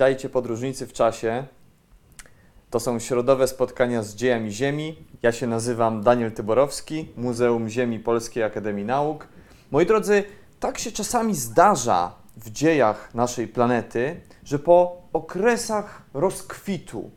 Witajcie podróżnicy w czasie. To są środowe spotkania z dziejami Ziemi. Ja się nazywam Daniel Tyborowski, Muzeum Ziemi Polskiej Akademii Nauk. Moi drodzy, tak się czasami zdarza w dziejach naszej planety, że po okresach rozkwitu,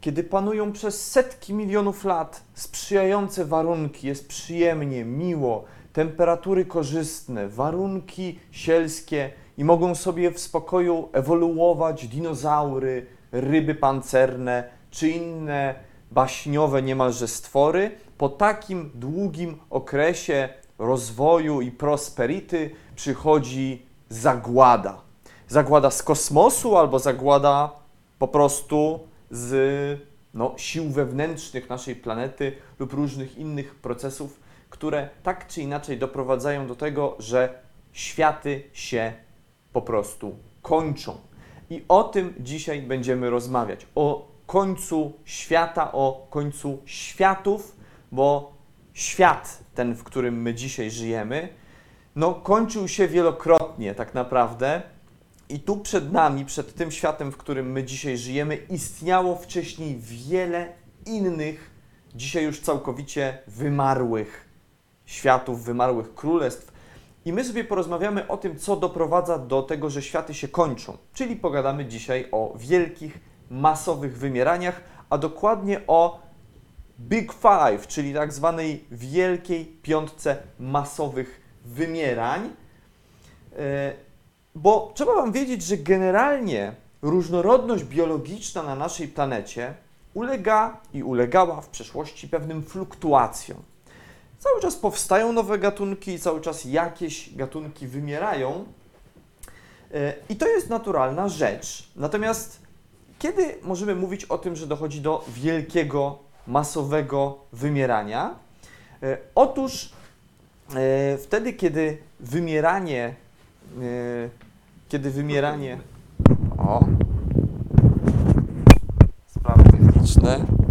kiedy panują przez setki milionów lat sprzyjające warunki, jest przyjemnie, miło, temperatury korzystne, warunki sielskie i mogą sobie w spokoju ewoluować dinozaury, ryby pancerne czy inne baśniowe niemalże stwory, po takim długim okresie rozwoju i prosperity przychodzi zagłada. Zagłada z kosmosu albo zagłada po prostu z no, sił wewnętrznych naszej planety lub różnych innych procesów, które tak czy inaczej doprowadzają do tego, że światy się po prostu kończą. I o tym dzisiaj będziemy rozmawiać. O końcu świata, o końcu światów, bo świat, ten, w którym my dzisiaj żyjemy, no, kończył się wielokrotnie tak naprawdę. I tu przed nami, przed tym światem, w którym my dzisiaj żyjemy, istniało wcześniej wiele innych, dzisiaj już całkowicie wymarłych światów, wymarłych królestw. I my sobie porozmawiamy o tym, co doprowadza do tego, że światy się kończą. Czyli pogadamy dzisiaj o wielkich, masowych wymieraniach, a dokładnie o Big Five, czyli tak zwanej wielkiej piątce masowych wymierań. E, bo trzeba Wam wiedzieć, że generalnie różnorodność biologiczna na naszej planecie ulega i ulegała w przeszłości pewnym fluktuacjom. Cały czas powstają nowe gatunki cały czas jakieś gatunki wymierają. E, I to jest naturalna rzecz. Natomiast kiedy możemy mówić o tym, że dochodzi do wielkiego, masowego wymierania? E, otóż e, wtedy, kiedy wymieranie, kiedy wymieranie. O, sprawy techniczne.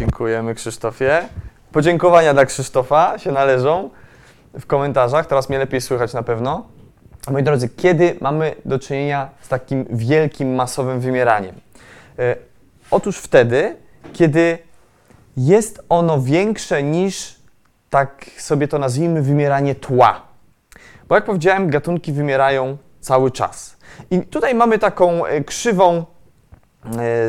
Dziękujemy Krzysztofie. Podziękowania dla Krzysztofa się należą w komentarzach. Teraz mnie lepiej słychać na pewno. Moi drodzy, kiedy mamy do czynienia z takim wielkim, masowym wymieraniem? E, otóż wtedy, kiedy jest ono większe niż, tak sobie to nazwijmy, wymieranie tła. Bo jak powiedziałem, gatunki wymierają cały czas. I tutaj mamy taką e, krzywą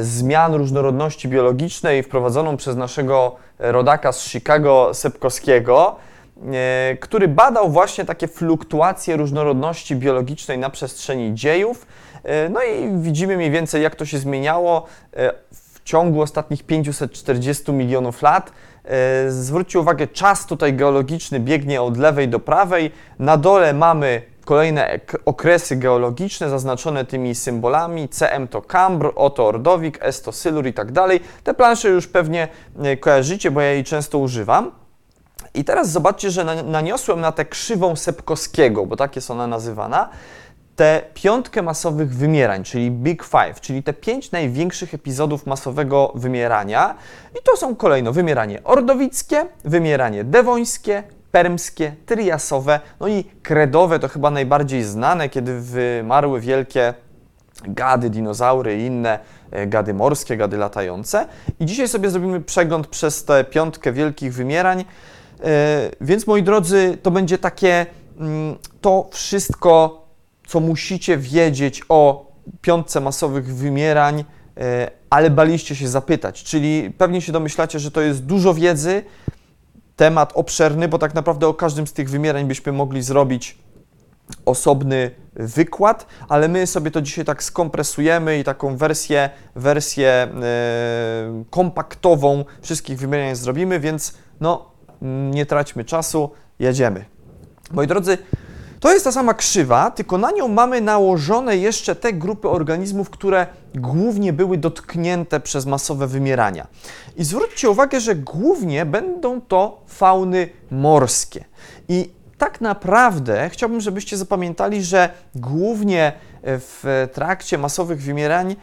zmian różnorodności biologicznej wprowadzoną przez naszego rodaka z Chicago Sepkowskiego, e, który badał właśnie takie fluktuacje różnorodności biologicznej na przestrzeni dziejów. E, no i widzimy mniej więcej, jak to się zmieniało w ciągu ostatnich 540 milionów lat. Zwróćcie uwagę, czas tutaj geologiczny biegnie od lewej do prawej. Na dole mamy kolejne okresy geologiczne zaznaczone tymi symbolami. CM to Kambr, O to Ordowik, S to Sylur i tak dalej. Te plansze już pewnie e, kojarzycie, bo ja jej często używam. I teraz zobaczcie, że naniosłem na tę krzywą Sepkowskiego, bo tak jest ona nazywana, tę piątkę masowych wymierań, czyli Big Five, czyli te pięć największych epizodów masowego wymierania. I to są kolejno wymieranie ordowickie, wymieranie dewońskie, permskie, triasowe, no i kredowe to chyba najbardziej znane, kiedy wymarły wielkie gady, dinozaury i inne e, gady morskie, gady latające. I dzisiaj sobie zrobimy przegląd przez tę piątkę wielkich wymierań. E, więc moi drodzy, to będzie takie mm, to wszystko, co musicie wiedzieć o piątce masowych wymierań, e, ale baliście się zapytać. Czyli pewnie się domyślacie, że to jest dużo wiedzy, temat obszerny, bo tak naprawdę o każdym z tych wymierań byśmy mogli zrobić osobny wykład, ale my sobie to dzisiaj tak skompresujemy i taką wersję, wersję yy, kompaktową wszystkich wymierań zrobimy, więc no, nie traćmy czasu, jedziemy. Moi drodzy, to jest ta sama krzywa, tylko na nią mamy nałożone jeszcze te grupy organizmów, które głównie były dotknięte przez masowe wymierania. I zwróćcie uwagę, że głównie będą to fauny morskie. I tak naprawdę chciałbym, żebyście zapamiętali, że głównie w trakcie masowych wymierań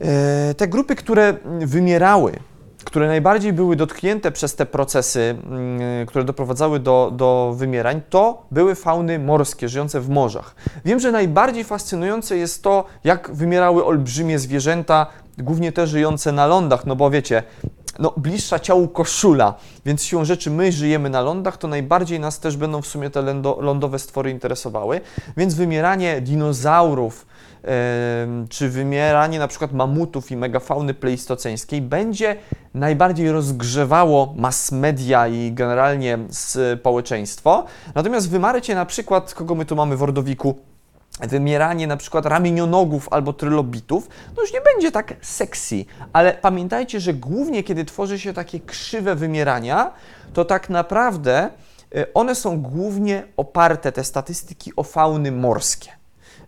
e, te grupy, które wymierały, które najbardziej były dotknięte przez te procesy, yy, które doprowadzały do, do wymierań, to były fauny morskie, żyjące w morzach. Wiem, że najbardziej fascynujące jest to, jak wymierały olbrzymie zwierzęta, głównie te żyjące na lądach, no bo wiecie, no, bliższa ciału koszula, więc siłą rzeczy my żyjemy na lądach, to najbardziej nas też będą w sumie te lądowe stwory interesowały, więc wymieranie dinozaurów, czy wymieranie na przykład mamutów i megafauny pleistoceńskiej będzie najbardziej rozgrzewało mass media i generalnie społeczeństwo. Natomiast wymarcie na przykład, kogo my tu mamy w Ordowiku, wymieranie na przykład ramienionogów albo trylobitów, no już nie będzie tak sexy, ale pamiętajcie, że głównie kiedy tworzy się takie krzywe wymierania, to tak naprawdę y, one są głównie oparte, te statystyki, o fauny morskie.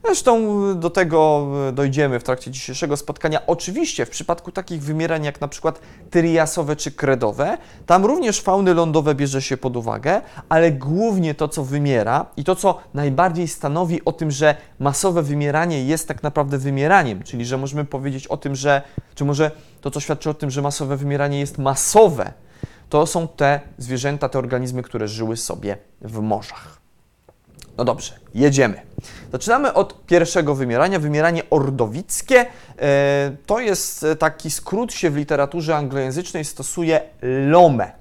Zresztą do tego dojdziemy w trakcie dzisiejszego spotkania. Oczywiście w przypadku takich wymierań jak na przykład tyriasowe czy kredowe, tam również fauny lądowe bierze się pod uwagę, ale głównie to, co wymiera i to, co najbardziej stanowi o tym, że masowe wymieranie jest tak naprawdę wymieraniem, czyli że możemy powiedzieć o tym, że, czy może to, co świadczy o tym, że masowe wymieranie jest masowe, to są te zwierzęta, te organizmy, które żyły sobie w morzach. No dobrze, jedziemy. Zaczynamy od pierwszego wymierania, wymieranie ordowickie. E, to jest taki skrót się w literaturze anglojęzycznej stosuje LOME.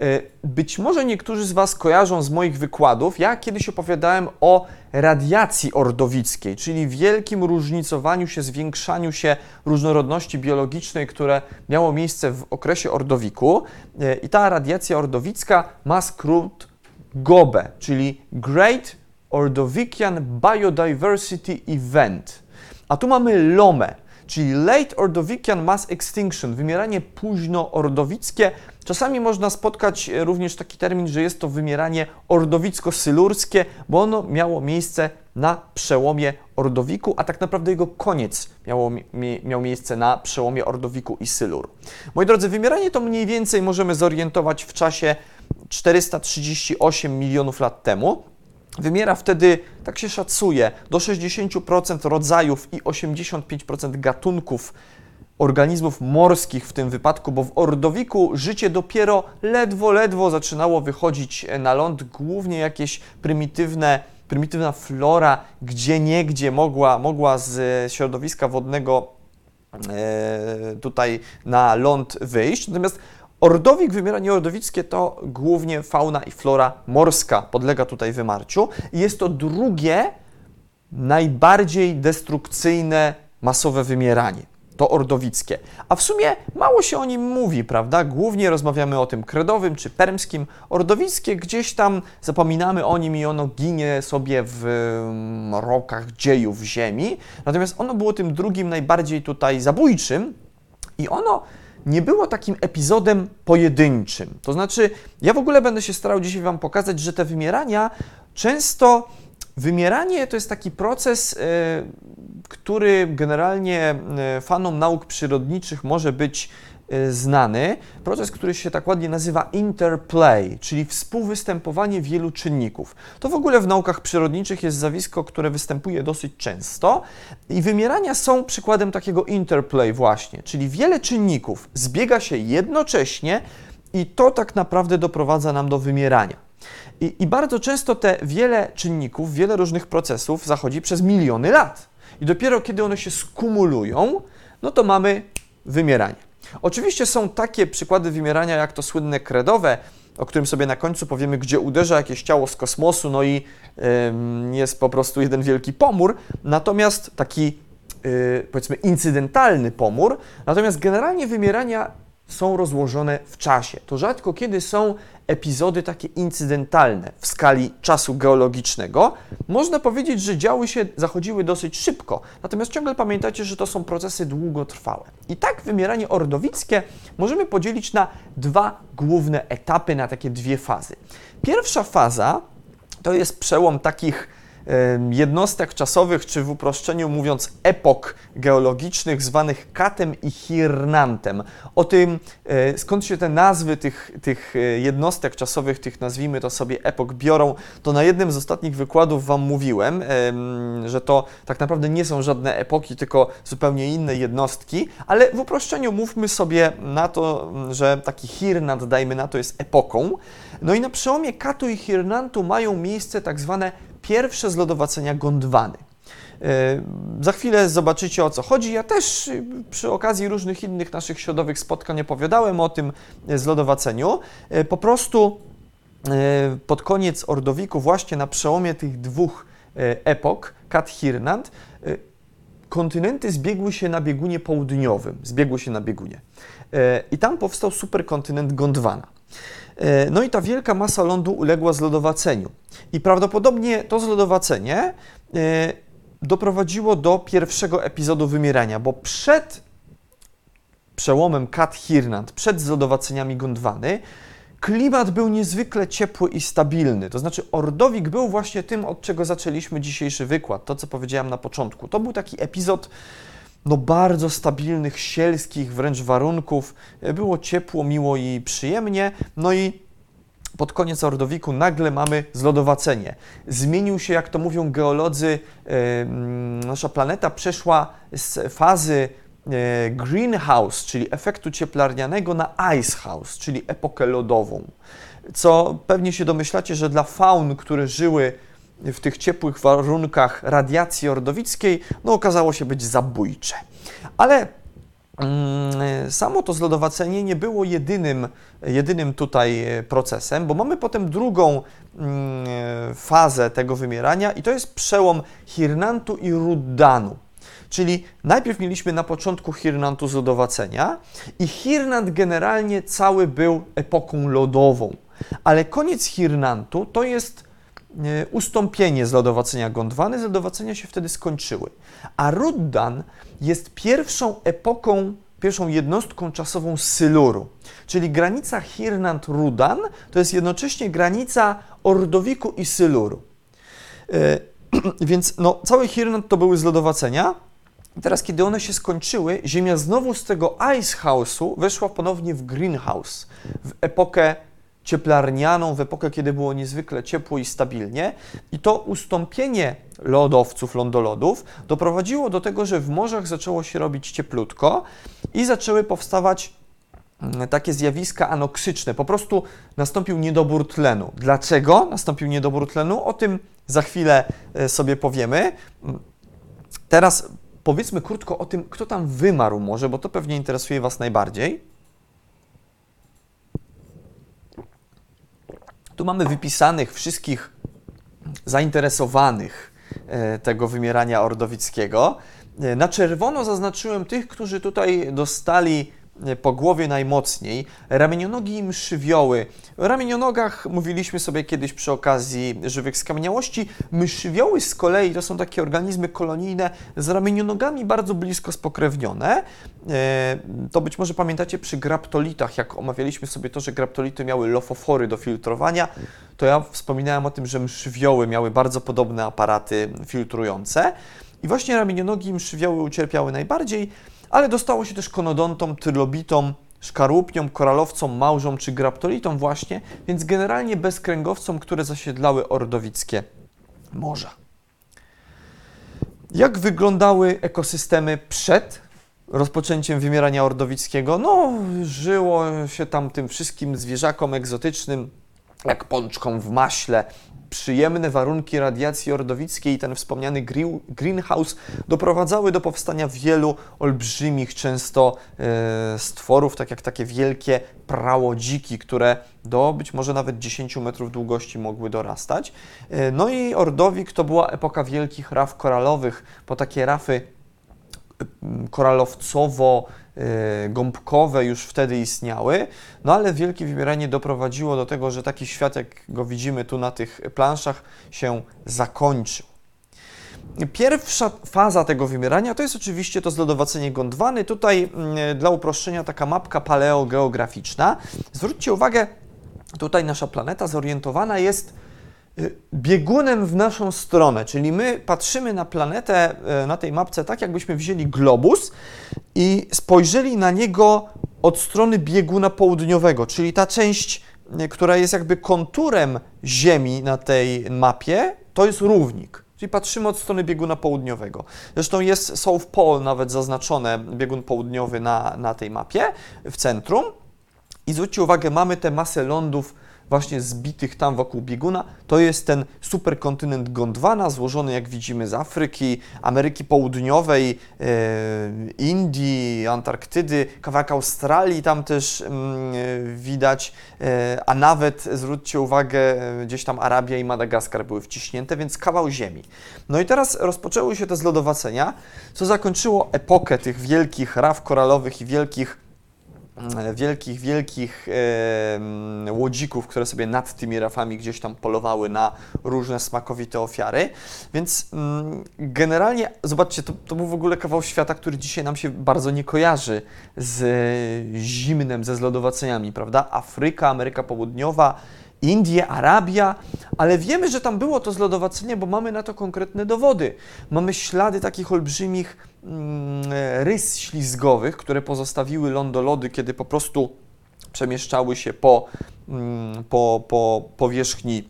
E, być może niektórzy z Was kojarzą z moich wykładów. Ja kiedyś opowiadałem o radiacji ordowickiej, czyli wielkim różnicowaniu się, zwiększaniu się różnorodności biologicznej, które miało miejsce w okresie ordowiku. E, I ta radiacja ordowicka ma skrót GOBE, czyli Great Ordovician Biodiversity Event. A tu mamy LOME, czyli Late Ordovician Mass Extinction, wymieranie późno-ordowickie. Czasami można spotkać również taki termin, że jest to wymieranie ordowicko-sylurskie, bo ono miało miejsce na przełomie Ordowiku, a tak naprawdę jego koniec miało, miał miejsce na przełomie Ordowiku i Sylur. Moi drodzy, wymieranie to mniej więcej możemy zorientować w czasie 438 milionów lat temu. Wymiera wtedy, tak się szacuje, do 60% rodzajów i 85% gatunków organizmów morskich w tym wypadku, bo w Ordowiku życie dopiero ledwo, ledwo zaczynało wychodzić na ląd, głównie jakieś prymitywne, prymitywna flora, gdzie niegdzie mogła, mogła z środowiska wodnego e, tutaj na ląd wyjść. Natomiast Ordowik, wymieranie ordowickie to głównie fauna i flora morska podlega tutaj wymarciu. I jest to drugie najbardziej destrukcyjne masowe wymieranie. To ordowickie. A w sumie mało się o nim mówi, prawda? Głównie rozmawiamy o tym kredowym czy permskim. Ordowickie gdzieś tam zapominamy o nim i ono ginie sobie w mrokach dziejów ziemi. Natomiast ono było tym drugim najbardziej tutaj zabójczym i ono nie było takim epizodem pojedynczym. To znaczy, ja w ogóle będę się starał dzisiaj Wam pokazać, że te wymierania często. Wymieranie to jest taki proces, y, który generalnie y, fanom nauk przyrodniczych może być znany, proces, który się tak ładnie nazywa interplay, czyli współwystępowanie wielu czynników. To w ogóle w naukach przyrodniczych jest zjawisko, które występuje dosyć często i wymierania są przykładem takiego interplay właśnie, czyli wiele czynników zbiega się jednocześnie i to tak naprawdę doprowadza nam do wymierania. I, I bardzo często te wiele czynników, wiele różnych procesów zachodzi przez miliony lat. I dopiero kiedy one się skumulują, no to mamy wymieranie. Oczywiście są takie przykłady wymierania, jak to słynne kredowe, o którym sobie na końcu powiemy, gdzie uderza jakieś ciało z kosmosu, no i jest po prostu jeden wielki pomór, natomiast taki yy, powiedzmy incydentalny pomór, natomiast generalnie wymierania są rozłożone w czasie. To rzadko kiedy są epizody takie incydentalne w skali czasu geologicznego. Można powiedzieć, że działy się, zachodziły dosyć szybko, natomiast ciągle pamiętacie, że to są procesy długotrwałe. I tak wymieranie ordowickie możemy podzielić na dwa główne etapy, na takie dwie fazy. Pierwsza faza to jest przełom takich jednostek czasowych, czy w uproszczeniu mówiąc epok geologicznych zwanych Katem i Hirnantem. O tym, e, skąd się te nazwy tych, tych e, jednostek czasowych, tych nazwijmy to sobie epok biorą, to na jednym z ostatnich wykładów Wam mówiłem, że to tak naprawdę nie są żadne epoki, tylko zupełnie inne jednostki, ale w uproszczeniu mówmy sobie na to, że taki Hirnant, dajmy na to, jest epoką. No i na przełomie Katu i Hirnantu mają miejsce tak zwane pierwsze zlodowacenia Gondwany. E, za chwilę zobaczycie o co chodzi. Ja też y, przy okazji różnych innych naszych środowych spotkań opowiadałem o tym e, zlodowaceniu. E, po prostu pod koniec Ordowiku, właśnie na przełomie tych dwóch epok, Kat-Hirnant, kontynenty zbiegły się na biegunie południowym, zbiegły się na biegunie. I tam powstał superkontynent Gondwana. E, no i ta wielka masa lądu uległa zlodowaceniu. I prawdopodobnie to zlodowacenie e, doprowadziło do pierwszego epizodu wymierania, bo przed przełomem Kat-Hirnant, przed zlodowaceniami Gondwany, klimat był niezwykle ciepły i stabilny. To znaczy, Ordowik był właśnie tym, od czego zaczęliśmy dzisiejszy wykład, to co powiedziałem na początku. To był taki epizod no, bardzo stabilnych, sielskich wręcz warunków. Było ciepło, miło i przyjemnie. No i pod koniec Ordowiku nagle mamy zlodowacenie. Zmienił się, jak to mówią geolodzy, nasza planeta przeszła z fazy e, greenhouse, czyli efektu cieplarnianego, na icehouse, czyli epokę lodową. Co pewnie się domyślacie, że dla faun, które żyły w tych ciepłych warunkach radiacji ordowickiej, no okazało się być zabójcze. Ale mm, Samo to zlodowacenie nie było jedynym, jedynym tutaj procesem, bo mamy potem drugą mm, fazę tego wymierania i to jest przełom Hirnantu i Ruddanu. Czyli najpierw mieliśmy na początku Hirnantu zlodowacenia i Hirnant generalnie cały był epoką lodową, ale koniec Hirnantu to jest E, ustąpienie z lodowacenia Gondwany, lodowacenia się wtedy skończyły. A Ruddan jest pierwszą epoką, pierwszą jednostką czasową Syluru, czyli granica Hirnant-Rudan to jest jednocześnie granica Ordowiku i Syluru. E, więc no, cały Hirnant to były zlodowacenia. Teraz, kiedy one się skończyły, Ziemia znowu z tego Ice House'u weszła ponownie w Greenhouse, w epokę cieplarnianą w epokę, kiedy było niezwykle ciepło i stabilnie. I to ustąpienie lodowców, lądolodów doprowadziło do tego, że w morzach zaczęło się robić cieplutko i zaczęły powstawać mm, takie zjawiska anoksyczne. Po prostu nastąpił niedobór tlenu. Dlaczego nastąpił niedobór tlenu? O tym za chwilę e, sobie powiemy. Teraz powiedzmy krótko o tym, kto tam wymarł może, bo to pewnie interesuje Was najbardziej. Tu mamy wypisanych wszystkich zainteresowanych e, tego wymierania ordowickiego. E, na czerwono zaznaczyłem tych, którzy tutaj dostali po głowie najmocniej, ramienionogi i myszywioły. O ramienionogach mówiliśmy sobie kiedyś przy okazji żywych skamieniałości. Myszywioły z kolei to są takie organizmy kolonijne z ramienionogami bardzo blisko spokrewnione. E, to być może pamiętacie przy graptolitach, jak omawialiśmy sobie to, że graptolity miały lofofory do filtrowania, to ja wspominałem o tym, że myszywioły miały bardzo podobne aparaty filtrujące. I właśnie ramienionogi i myszywioły ucierpiały najbardziej ale dostało się też konodontom, trylobitom, szkarłupniom, koralowcom, małżom czy graptolitom właśnie, więc generalnie bezkręgowcom, które zasiedlały ordowickie morza. Jak wyglądały ekosystemy przed rozpoczęciem wymierania ordowickiego? No, żyło się tam tym wszystkim zwierzakom egzotycznym, jak pączkom w maśle, przyjemne warunki radiacji ordowickiej i ten wspomniany greenhouse doprowadzały do powstania wielu olbrzymich często e, stworów, tak jak takie wielkie prałodziki, które do być może nawet 10 metrów długości mogły dorastać. E, no i Ordowik to była epoka wielkich raf koralowych, bo takie rafy koralowcowo gąbkowe już wtedy istniały, no ale wielkie wymieranie doprowadziło do tego, że taki świat, jak go widzimy tu na tych planszach, się zakończył. Pierwsza faza tego wymierania to jest oczywiście to zlodowacenie Gondwany. Tutaj mm, dla uproszczenia taka mapka paleogeograficzna. Zwróćcie uwagę, tutaj nasza planeta zorientowana jest y, biegunem w naszą stronę, czyli my patrzymy na planetę y, na tej mapce tak, jakbyśmy wzięli globus i spojrzeli na niego od strony bieguna południowego, czyli ta część, y, która jest jakby konturem Ziemi na tej mapie, to jest równik. Czyli patrzymy od strony bieguna południowego. Zresztą jest South Pole nawet zaznaczone, biegun południowy na, na tej mapie w centrum. I zwróćcie uwagę, mamy tę masę lądów właśnie zbitych tam wokół bieguna. To jest ten superkontynent Gondwana, złożony jak widzimy z Afryki, Ameryki Południowej, e, Indii, Antarktydy, kawałek Australii tam też mm, e, widać, e, a nawet zwróćcie uwagę, gdzieś tam Arabia i Madagaskar były wciśnięte, więc kawał ziemi. No i teraz rozpoczęły się te zlodowacenia, co zakończyło epokę tych wielkich raf koralowych i wielkich wielkich, wielkich e, łodzików, które sobie nad tymi rafami gdzieś tam polowały na różne smakowite ofiary. Więc mm, generalnie, zobaczcie, to, to był w ogóle kawał świata, który dzisiaj nam się bardzo nie kojarzy z zimnem, ze zlodowaceniami, prawda? Afryka, Ameryka Południowa, Indie, Arabia, ale wiemy, że tam było to zlodowacenie, bo mamy na to konkretne dowody. Mamy ślady takich olbrzymich mm, rys ślizgowych, które pozostawiły lądolody, kiedy po prostu przemieszczały się po, mm, po, po powierzchni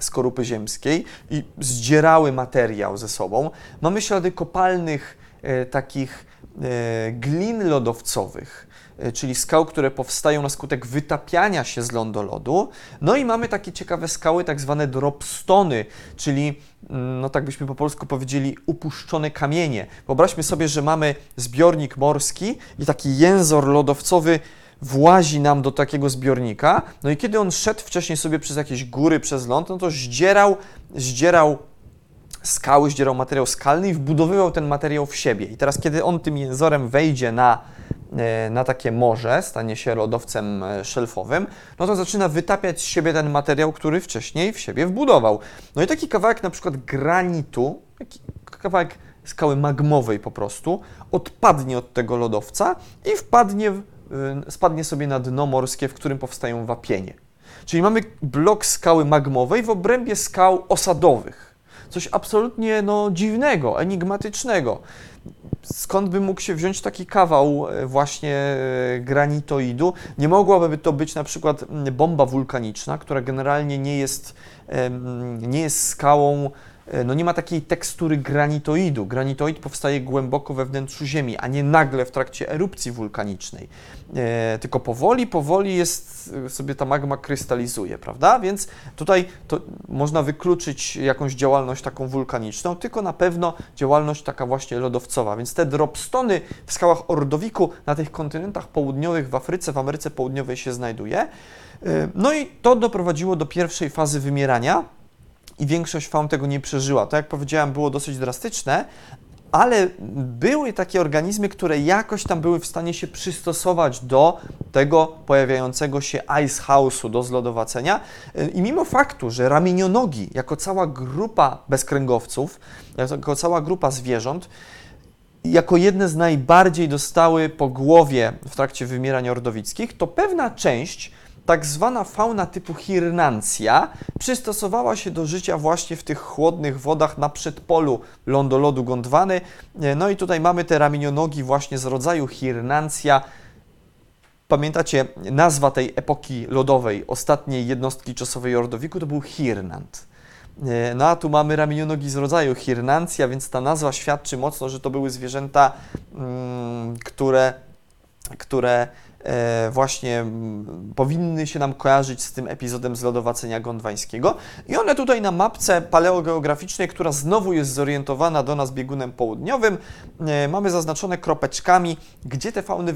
skorupy ziemskiej i zdzierały materiał ze sobą. Mamy ślady kopalnych e, takich e, glin lodowcowych, E, czyli skał, które powstają na skutek wytapiania się z lądolodu. No i mamy takie ciekawe skały, tak zwane dropstony, czyli mm, no tak byśmy po polsku powiedzieli, upuszczone kamienie. Wyobraźmy sobie, że mamy zbiornik morski i taki jęzor lodowcowy włazi nam do takiego zbiornika, no i kiedy on szedł wcześniej sobie przez jakieś góry, przez ląd, no to zdzierał, zdzierał skały, zdzierał materiał skalny i wbudowywał ten materiał w siebie. I teraz, kiedy on tym jęzorem wejdzie na E, na takie morze, stanie się lodowcem e, szelfowym, no to zaczyna wytapiać z siebie ten materiał, który wcześniej w siebie wbudował. No i taki kawałek na przykład granitu, taki kawałek skały magmowej po prostu, odpadnie od tego lodowca i wpadnie, spadnie sobie na dno morskie, w którym powstają wapienie. Czyli mamy blok skały magmowej w obrębie skał osadowych. Coś absolutnie no, dziwnego, enigmatycznego skąd by mógł się wziąć taki kawał e, właśnie e, granitoidu? Nie mogłaby to być na przykład bomba wulkaniczna, która generalnie nie jest, nie jest skałą no nie ma takiej tekstury granitoidu. Granitoid powstaje głęboko we wnętrzu Ziemi, a nie nagle w trakcie erupcji wulkanicznej. E, tylko powoli, powoli jest, e, sobie ta magma krystalizuje, prawda? Więc tutaj to można wykluczyć jakąś działalność taką wulkaniczną, tylko na pewno działalność taka właśnie lodowcowa. Więc te dropstony w skałach Ordowiku na tych kontynentach południowych w Afryce, w Ameryce Południowej się znajduje. E, no i to doprowadziło do pierwszej fazy wymierania i większość faun tego nie przeżyła. To, jak powiedziałem, było dosyć drastyczne, ale były takie organizmy, które jakoś tam były w stanie się przystosować do tego pojawiającego się ice house'u, do zlodowacenia. I mimo faktu, że ramienionogi, jako cała grupa bezkręgowców, jako cała grupa zwierząt, jako jedne z najbardziej dostały po głowie w trakcie wymierania ordowickich, to pewna część tak zwana fauna typu hirnancja przystosowała się do życia właśnie w tych chłodnych wodach na przedpolu lądolodu Gondwany. E, no i tutaj mamy te ramienionogi właśnie z rodzaju hirnancja. Pamiętacie, nazwa tej epoki lodowej, ostatniej jednostki czasowej Ordowiku to był Hirnant. E, no a tu mamy ramienionogi z rodzaju Hirnancja, więc ta nazwa świadczy mocno, że to były zwierzęta, mm, które, które właśnie powinny się nam kojarzyć z tym epizodem zlodowacenia gondwańskiego. I one tutaj na mapce paleogeograficznej, która znowu jest zorientowana do nas biegunem południowym, e, mamy zaznaczone kropeczkami, gdzie te fauny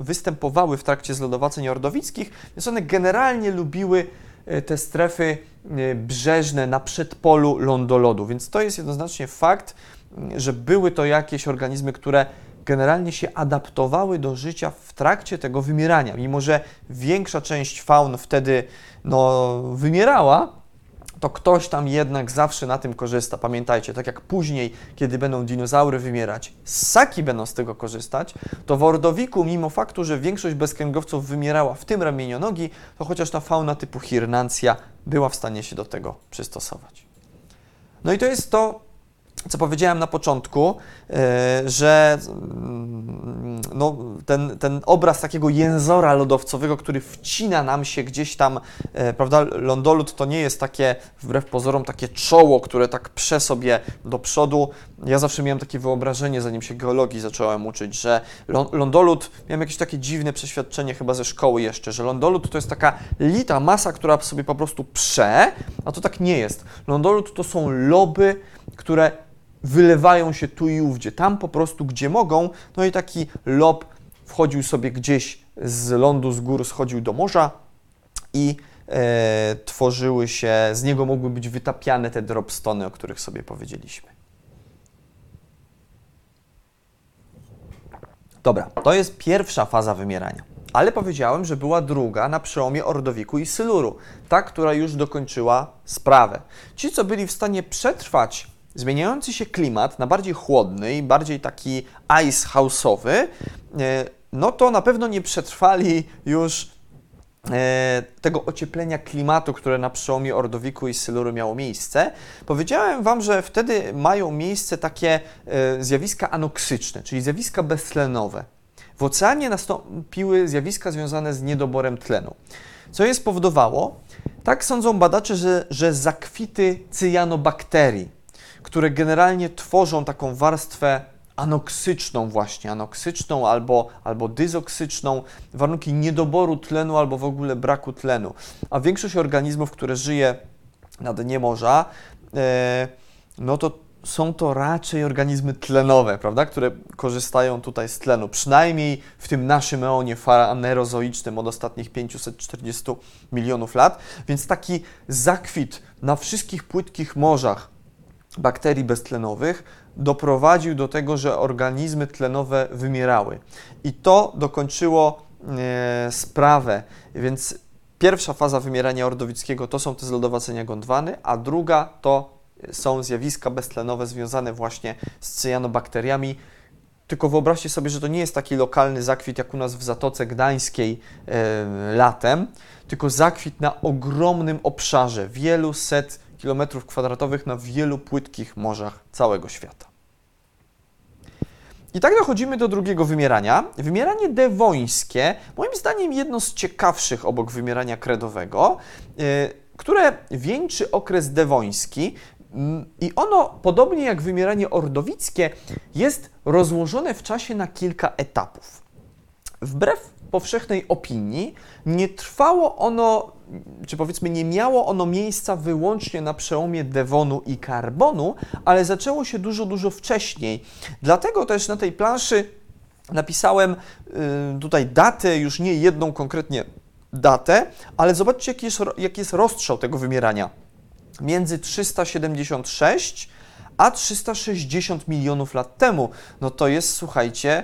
występowały w trakcie zlodowaceń ordowickich, więc one generalnie lubiły e, te strefy brzeżne na przedpolu lądolodu. Więc to jest jednoznacznie fakt, że były to jakieś organizmy, które generalnie się adaptowały do życia w trakcie tego wymierania. Mimo, że większa część faun wtedy no, wymierała, to ktoś tam jednak zawsze na tym korzysta. Pamiętajcie, tak jak później, kiedy będą dinozaury wymierać, ssaki będą z tego korzystać, to w Ordowiku, mimo faktu, że większość bezkręgowców wymierała w tym ramienionogi, to chociaż ta fauna typu Hirnancja była w stanie się do tego przystosować. No i to jest to, co powiedziałem na początku, e, że mm, no, ten, ten obraz takiego jęzora lodowcowego, który wcina nam się gdzieś tam, e, prawda, lądolud to nie jest takie, wbrew pozorom, takie czoło, które tak prze sobie do przodu. Ja zawsze miałem takie wyobrażenie, zanim się geologii zacząłem uczyć, że lądolud, miałem jakieś takie dziwne przeświadczenie chyba ze szkoły jeszcze, że lądolud to jest taka lita masa, która sobie po prostu prze, a to tak nie jest. Lądolud to są loby, które wylewają się tu i ówdzie, tam po prostu, gdzie mogą. No i taki lob wchodził sobie gdzieś z lądu, z gór, schodził do morza i e, tworzyły się, z niego mogły być wytapiane te dropstony, o których sobie powiedzieliśmy. Dobra, to jest pierwsza faza wymierania. Ale powiedziałem, że była druga na przełomie Ordowiku i Syluru, ta, która już dokończyła sprawę. Ci, co byli w stanie przetrwać zmieniający się klimat na bardziej chłodny i bardziej taki ice house'owy, e, no to na pewno nie przetrwali już e, tego ocieplenia klimatu, które na przełomie Ordowiku i Syluru miało miejsce. Powiedziałem Wam, że wtedy mają miejsce takie e, zjawiska anoksyczne, czyli zjawiska beztlenowe. W oceanie nastąpiły zjawiska związane z niedoborem tlenu, co je spowodowało, tak sądzą badacze, że, że zakwity cyjanobakterii, które generalnie tworzą taką warstwę anoksyczną właśnie, anoksyczną albo, albo dyzoksyczną, warunki niedoboru tlenu albo w ogóle braku tlenu. A większość organizmów, które żyje na dnie morza, e, no to są to raczej organizmy tlenowe, prawda, które korzystają tutaj z tlenu, przynajmniej w tym naszym eonie faranerozoicznym od ostatnich 540 milionów lat, więc taki zakwit na wszystkich płytkich morzach bakterii beztlenowych doprowadził do tego, że organizmy tlenowe wymierały. I to dokończyło e, sprawę, więc pierwsza faza wymierania ordowickiego to są te zlodowacenia gondwany, a druga to są zjawiska beztlenowe związane właśnie z cyjanobakteriami. Tylko wyobraźcie sobie, że to nie jest taki lokalny zakwit jak u nas w Zatoce Gdańskiej e, latem, tylko zakwit na ogromnym obszarze, wielu set kilometrów kwadratowych na wielu płytkich morzach całego świata. I tak dochodzimy do drugiego wymierania. Wymieranie dewońskie, moim zdaniem jedno z ciekawszych obok wymierania kredowego, yy, które wieńczy okres dewoński mm, i ono, podobnie jak wymieranie ordowickie, jest rozłożone w czasie na kilka etapów. Wbrew powszechnej opinii, nie trwało ono, czy powiedzmy nie miało ono miejsca wyłącznie na przełomie Devonu i Karbonu, ale zaczęło się dużo, dużo wcześniej. Dlatego też na tej planszy napisałem y, tutaj datę, już nie jedną konkretnie datę, ale zobaczcie, jaki jest, jaki jest rozstrzał tego wymierania. Między 376 a 360 milionów lat temu. No to jest, słuchajcie,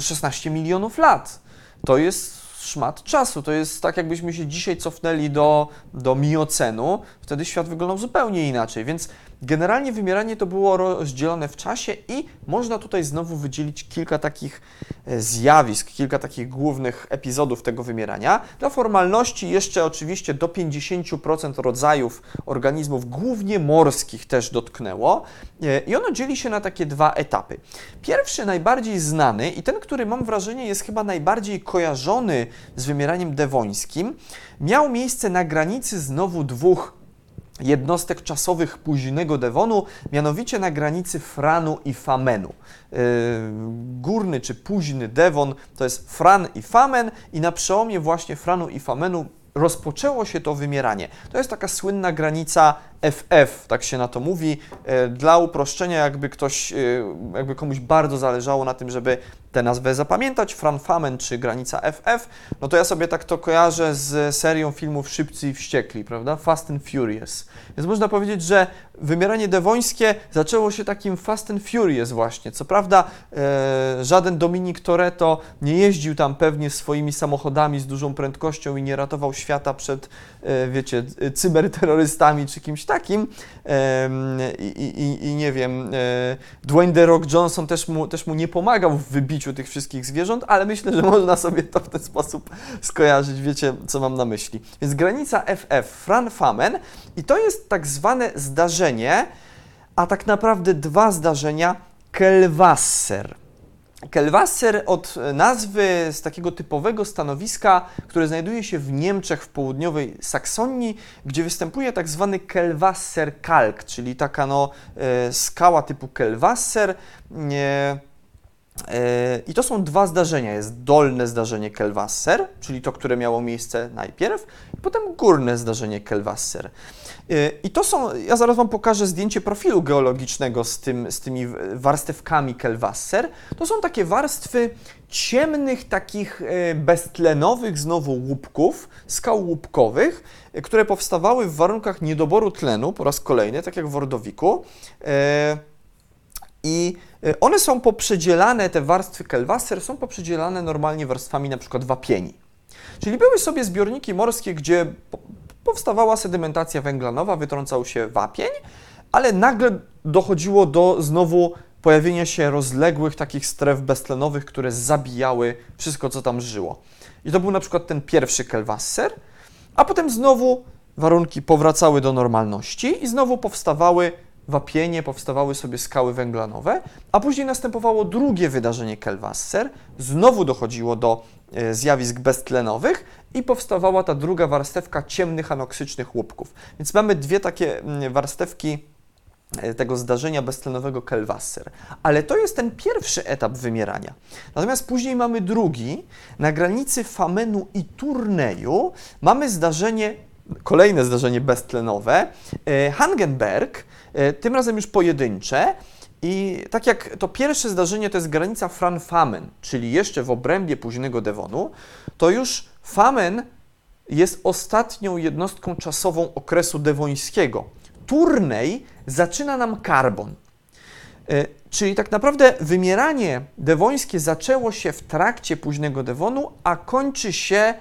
16 milionów lat. To jest szmat czasu. To jest tak, jakbyśmy się dzisiaj cofnęli do, do miocenu, wtedy świat wyglądał zupełnie inaczej. Więc Generalnie wymieranie to było rozdzielone w czasie i można tutaj znowu wydzielić kilka takich e, zjawisk, kilka takich głównych epizodów tego wymierania. Dla formalności jeszcze oczywiście do 50% rodzajów organizmów, głównie morskich, też dotknęło e, i ono dzieli się na takie dwa etapy. Pierwszy, najbardziej znany i ten, który mam wrażenie jest chyba najbardziej kojarzony z wymieraniem dewońskim, miał miejsce na granicy znowu dwóch jednostek czasowych późnego Devonu, mianowicie na granicy Franu i Famenu. Yy, górny czy późny Devon to jest Fran i Famen i na przełomie właśnie Franu i Famenu rozpoczęło się to wymieranie. To jest taka słynna granica FF, tak się na to mówi. E, Dla uproszczenia, jakby ktoś, e, jakby komuś bardzo zależało na tym, żeby tę nazwę zapamiętać, Franfamen czy Granica FF, no to ja sobie tak to kojarzę z serią filmów Szybcy i Wściekli, prawda? Fast and Furious. Więc można powiedzieć, że wymieranie dewońskie zaczęło się takim Fast and Furious właśnie. Co prawda e, żaden Dominik Toretto nie jeździł tam pewnie swoimi samochodami z dużą prędkością i nie ratował świata przed, e, wiecie, cyberterrorystami czy kimś takim. I, i, I nie wiem, e, Dwayne The Rock Johnson też mu, też mu nie pomagał w wybiciu tych wszystkich zwierząt, ale myślę, że można sobie to w ten sposób skojarzyć, wiecie, co mam na myśli. Więc granica FF, Fran Famen i to jest tak zwane zdarzenie, a tak naprawdę dwa zdarzenia, Kelwasser. Kelwasser od nazwy z takiego typowego stanowiska, które znajduje się w Niemczech w południowej Saksonii, gdzie występuje tak zwany Kelwasser Kalk, czyli taka no, e, skała typu Kelwasser. E, e, I to są dwa zdarzenia. Jest dolne zdarzenie Kelwasser, czyli to, które miało miejsce najpierw, i potem górne zdarzenie Kelwasser. Y, I to są, ja zaraz Wam pokażę zdjęcie profilu geologicznego z, tym, z tymi warstewkami Kelwasser. To są takie warstwy ciemnych, takich y, beztlenowych znowu łupków, skał łupkowych, które powstawały w warunkach niedoboru tlenu po raz kolejny, tak jak w Ordowiku. I one są poprzedzielane, te warstwy Kelwasser są poprzedzielane normalnie warstwami na przykład wapieni. Czyli były sobie zbiorniki morskie, gdzie powstawała sedymentacja węglanowa, wytrącał się wapień, ale nagle dochodziło do znowu pojawienia się rozległych takich stref beztlenowych, które zabijały wszystko, co tam żyło. I to był na przykład ten pierwszy Kelwasser, a potem znowu warunki powracały do normalności i znowu powstawały wapienie, powstawały sobie skały węglanowe, a później następowało drugie wydarzenie Kelwasser, znowu dochodziło do e, zjawisk beztlenowych i powstawała ta druga warstewka ciemnych anoksycznych łupków. Więc mamy dwie takie mm, warstewki e, tego zdarzenia beztlenowego Kelwasser. Ale to jest ten pierwszy etap wymierania. Natomiast później mamy drugi. Na granicy Famenu i Turneju mamy zdarzenie, kolejne zdarzenie beztlenowe, e, Hangenberg, tym razem już pojedyncze. I tak jak to pierwsze zdarzenie to jest granica Franfamen, czyli jeszcze w obrębie późnego Devonu, to już Famen jest ostatnią jednostką czasową okresu dewońskiego. Turnej zaczyna nam karbon. E, czyli tak naprawdę wymieranie dewońskie zaczęło się w trakcie późnego Devonu, a kończy się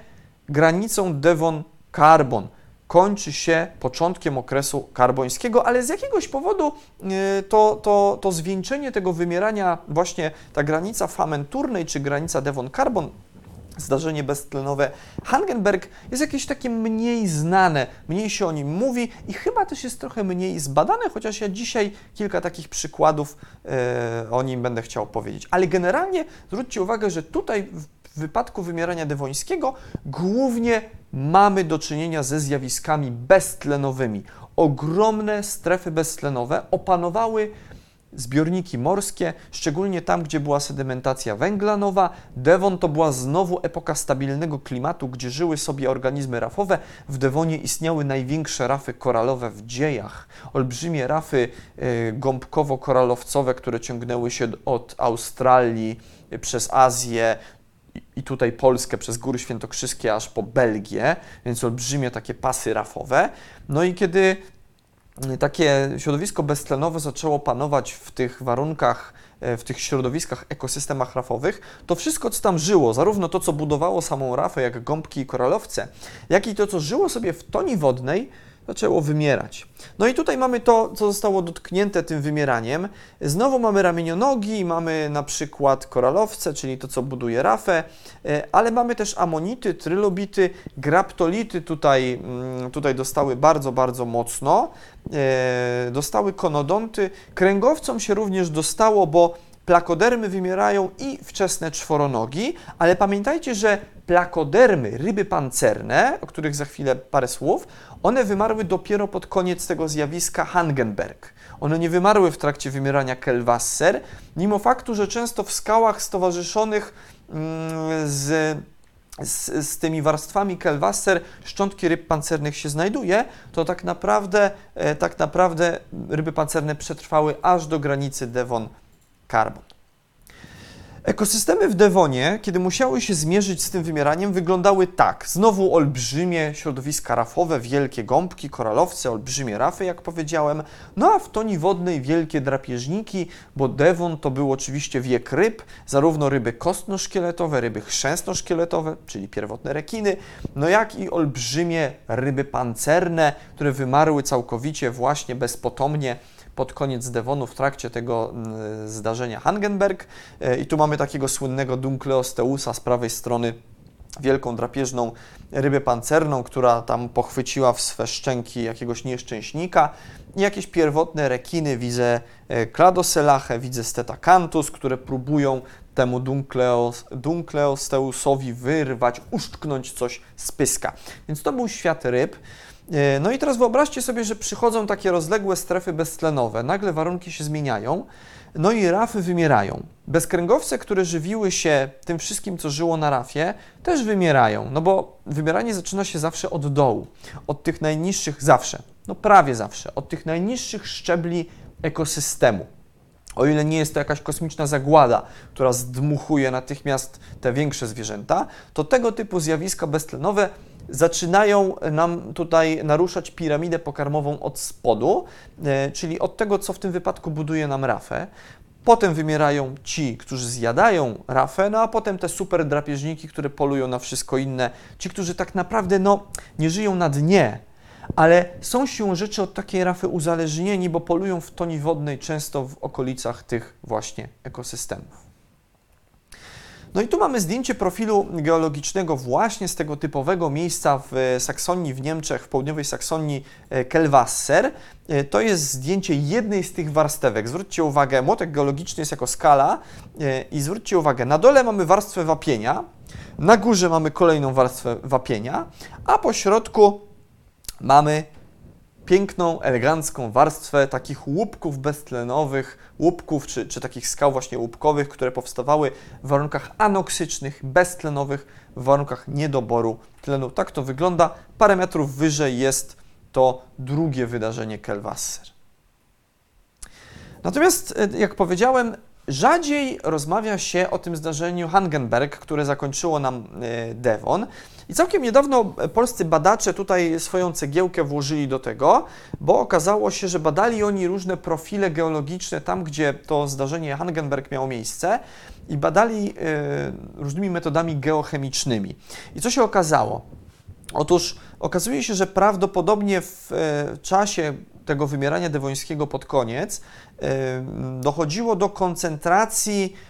granicą Devon-Karbon. Kończy się początkiem okresu karbońskiego, ale z jakiegoś powodu e, to, to, to zwieńczenie tego wymierania, właśnie ta granica Famen Turnej czy granica Devon-Karbon, zdarzenie beztlenowe Hangenberg jest jakieś takie mniej znane, mniej się o nim mówi i chyba też jest trochę mniej zbadane, chociaż ja dzisiaj kilka takich przykładów e, o nim będę chciał powiedzieć. Ale generalnie zwróćcie uwagę, że tutaj w wypadku wymierania dewońskiego głównie mamy do czynienia ze zjawiskami beztlenowymi. Ogromne strefy beztlenowe opanowały zbiorniki morskie, szczególnie tam, gdzie była sedymentacja węglanowa. Devon to była znowu epoka stabilnego klimatu, gdzie żyły sobie organizmy rafowe. W Devonie istniały największe rafy koralowe w dziejach. Olbrzymie rafy y, gąbkowo-koralowcowe, które ciągnęły się od Australii y, przez Azję i tutaj Polskę przez Góry Świętokrzyskie aż po Belgię, więc olbrzymie takie pasy rafowe. No i kiedy takie środowisko beztlenowe zaczęło panować w tych warunkach, e, w tych środowiskach, ekosystemach rafowych, to wszystko, co tam żyło, zarówno to, co budowało samą rafę, jak gąbki i koralowce, jak i to, co żyło sobie w toni wodnej, zaczęło wymierać. No i tutaj mamy to, co zostało dotknięte tym wymieraniem. Znowu mamy ramienionogi, mamy na przykład koralowce, czyli to, co buduje rafę, e, ale mamy też amonity, trylobity, graptolity tutaj, mm, tutaj dostały bardzo, bardzo mocno. E, dostały konodonty. Kręgowcom się również dostało, bo plakodermy wymierają i wczesne czworonogi, ale pamiętajcie, że plakodermy, ryby pancerne, o których za chwilę parę słów, one wymarły dopiero pod koniec tego zjawiska Hangenberg. One nie wymarły w trakcie wymierania Kelwasser, mimo faktu, że często w skałach stowarzyszonych mm, z z, z tymi warstwami Kelwasser szczątki ryb pancernych się znajduje, to tak naprawdę, e, tak naprawdę ryby pancerne przetrwały aż do granicy Devon-Carbon. Ekosystemy w Devonie, kiedy musiały się zmierzyć z tym wymieraniem, wyglądały tak. Znowu olbrzymie środowiska rafowe, wielkie gąbki, koralowce, olbrzymie rafy, jak powiedziałem. No a w toni wodnej wielkie drapieżniki, bo Devon to był oczywiście wiek ryb, zarówno ryby kostno-szkieletowe, ryby chrzęsno-szkieletowe, czyli pierwotne rekiny, no jak i olbrzymie ryby pancerne, które wymarły całkowicie właśnie bezpotomnie pod koniec Devonu w trakcie tego mm, zdarzenia Hangenberg. E, I tu mamy takiego słynnego Dunkleosteusa z prawej strony, wielką drapieżną rybę pancerną, która tam pochwyciła w swe szczęki jakiegoś nieszczęśnika. I jakieś pierwotne rekiny, widzę e, widzę Stetacanthus, które próbują temu Dunkleos, Dunkleosteusowi wyrwać, uszczknąć coś z pyska. Więc to był świat ryb. E, no i teraz wyobraźcie sobie, że przychodzą takie rozległe strefy beztlenowe, nagle warunki się zmieniają, no i rafy wymierają. Bezkręgowce, które żywiły się tym wszystkim, co żyło na rafie, też wymierają, no bo wymieranie zaczyna się zawsze od dołu, od tych najniższych, zawsze, no prawie zawsze, od tych najniższych szczebli ekosystemu. O ile nie jest to jakaś kosmiczna zagłada, która zdmuchuje natychmiast te większe zwierzęta, to tego typu zjawiska beztlenowe zaczynają nam tutaj naruszać piramidę pokarmową od spodu, e, czyli od tego, co w tym wypadku buduje nam rafę. Potem wymierają ci, którzy zjadają rafę, no a potem te super drapieżniki, które polują na wszystko inne, ci, którzy tak naprawdę no, nie żyją na dnie, ale są siłą rzeczy od takiej rafy uzależnieni, bo polują w toni wodnej często w okolicach tych właśnie ekosystemów. No i tu mamy zdjęcie profilu geologicznego właśnie z tego typowego miejsca w Saksonii w Niemczech, w południowej Saksonii e, Kelwasser. E, to jest zdjęcie jednej z tych warstewek. Zwróćcie uwagę, młotek geologiczny jest jako skala e, i zwróćcie uwagę, na dole mamy warstwę wapienia, na górze mamy kolejną warstwę wapienia, a po środku mamy piękną, elegancką warstwę takich łupków beztlenowych, łupków czy, czy takich skał właśnie łupkowych, które powstawały w warunkach anoksycznych, beztlenowych, w warunkach niedoboru tlenu. Tak to wygląda. Parę metrów wyżej jest to drugie wydarzenie Kelwasser. Natomiast, e, jak powiedziałem, rzadziej rozmawia się o tym zdarzeniu Hangenberg, które zakończyło nam e, Devon. I całkiem niedawno polscy badacze tutaj swoją cegiełkę włożyli do tego, bo okazało się, że badali oni różne profile geologiczne tam, gdzie to zdarzenie Hangenberg miało miejsce i badali y, różnymi metodami geochemicznymi. I co się okazało? Otóż okazuje się, że prawdopodobnie w y, czasie tego wymierania dewońskiego pod koniec y, dochodziło do koncentracji E,